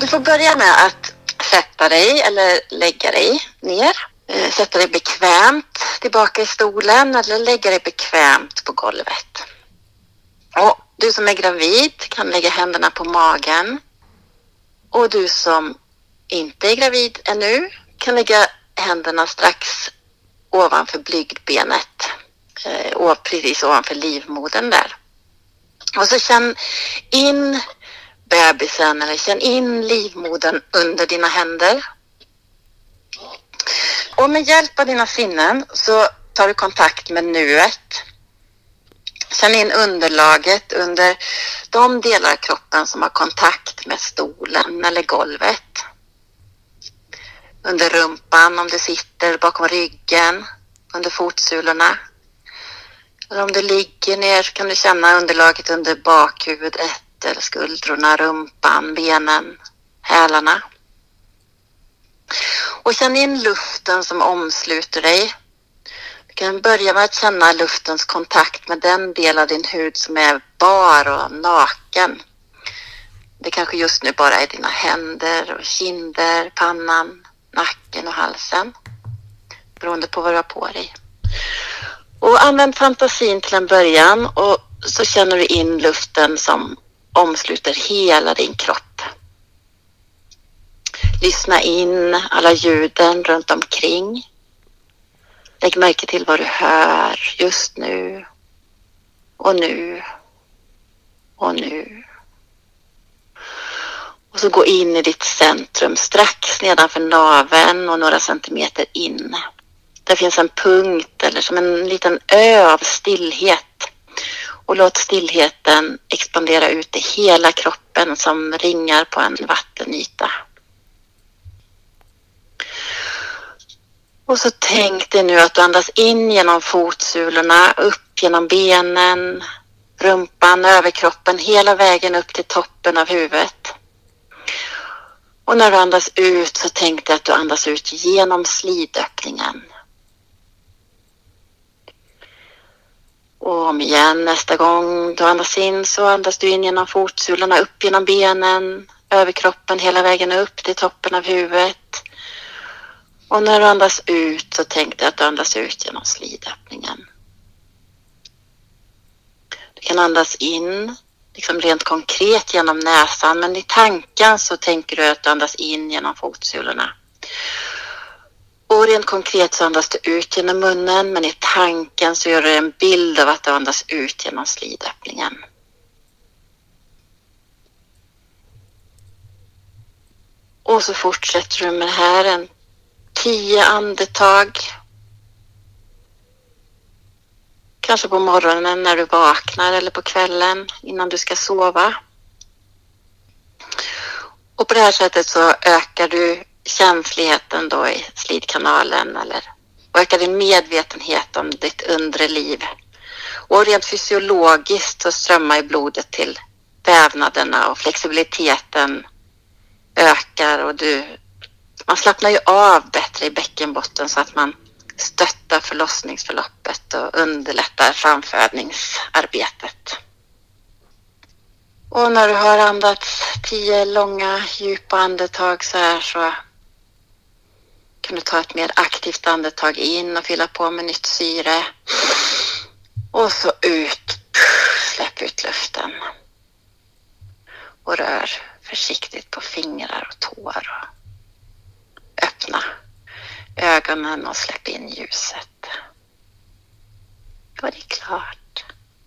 Du får börja med att sätta dig eller lägga dig ner. Eh, sätta dig bekvämt tillbaka i stolen eller lägga dig bekvämt på golvet. Och du som är gravid kan lägga händerna på magen. Och du som inte är gravid ännu kan lägga händerna strax ovanför blygdbenet. Eh, precis ovanför livmodern där. Och så känn in bebisen eller känn in livmodern under dina händer. Och med hjälp av dina sinnen så tar du kontakt med nuet. Känn in underlaget under de delar av kroppen som har kontakt med stolen eller golvet. Under rumpan om du sitter bakom ryggen, under fotsulorna. Eller om du ligger ner så kan du känna underlaget under bakhuvudet eller skuldrorna, rumpan, benen, hälarna. Och känn in luften som omsluter dig. Du kan börja med att känna luftens kontakt med den del av din hud som är bar och naken. Det kanske just nu bara är dina händer och kinder, pannan, nacken och halsen. Beroende på vad du har på dig. Och använd fantasin till en början och så känner du in luften som omsluter hela din kropp. Lyssna in alla ljuden runt omkring. Lägg märke till vad du hör just nu och nu och nu. Och så gå in i ditt centrum strax nedanför naveln och några centimeter in. Där finns en punkt eller som en liten ö av stillhet. Och låt stillheten expandera ut i hela kroppen som ringar på en vattenyta. Och så tänk dig nu att du andas in genom fotsulorna, upp genom benen, rumpan, överkroppen, hela vägen upp till toppen av huvudet. Och när du andas ut så tänk dig att du andas ut genom slidöppningen. Och om igen nästa gång du andas in så andas du in genom fotsulorna, upp genom benen, överkroppen hela vägen upp till toppen av huvudet. Och när du andas ut så tänk dig att du andas ut genom slidöppningen. Du kan andas in, liksom rent konkret genom näsan, men i tanken så tänker du att du andas in genom fotsulorna. Och rent konkret så andas du ut genom munnen, men i tanken så gör du en bild av att du andas ut genom slidöppningen. Och så fortsätter du med det här en tio andetag. Kanske på morgonen när du vaknar eller på kvällen innan du ska sova. Och på det här sättet så ökar du känsligheten då i slidkanalen eller ökar din medvetenhet om ditt undre liv. Och rent fysiologiskt så strömmar ju blodet till vävnaderna och flexibiliteten ökar och du, man slappnar ju av bättre i bäckenbotten så att man stöttar förlossningsförloppet och underlättar framfödningsarbetet. Och när du har andats tio långa djupa andetag så här så kan du ta ett mer aktivt andetag in och fylla på med nytt syre. Och så ut. Släpp ut luften. Och rör försiktigt på fingrar och tår. Och öppna ögonen och släpp in ljuset. Och det är klart.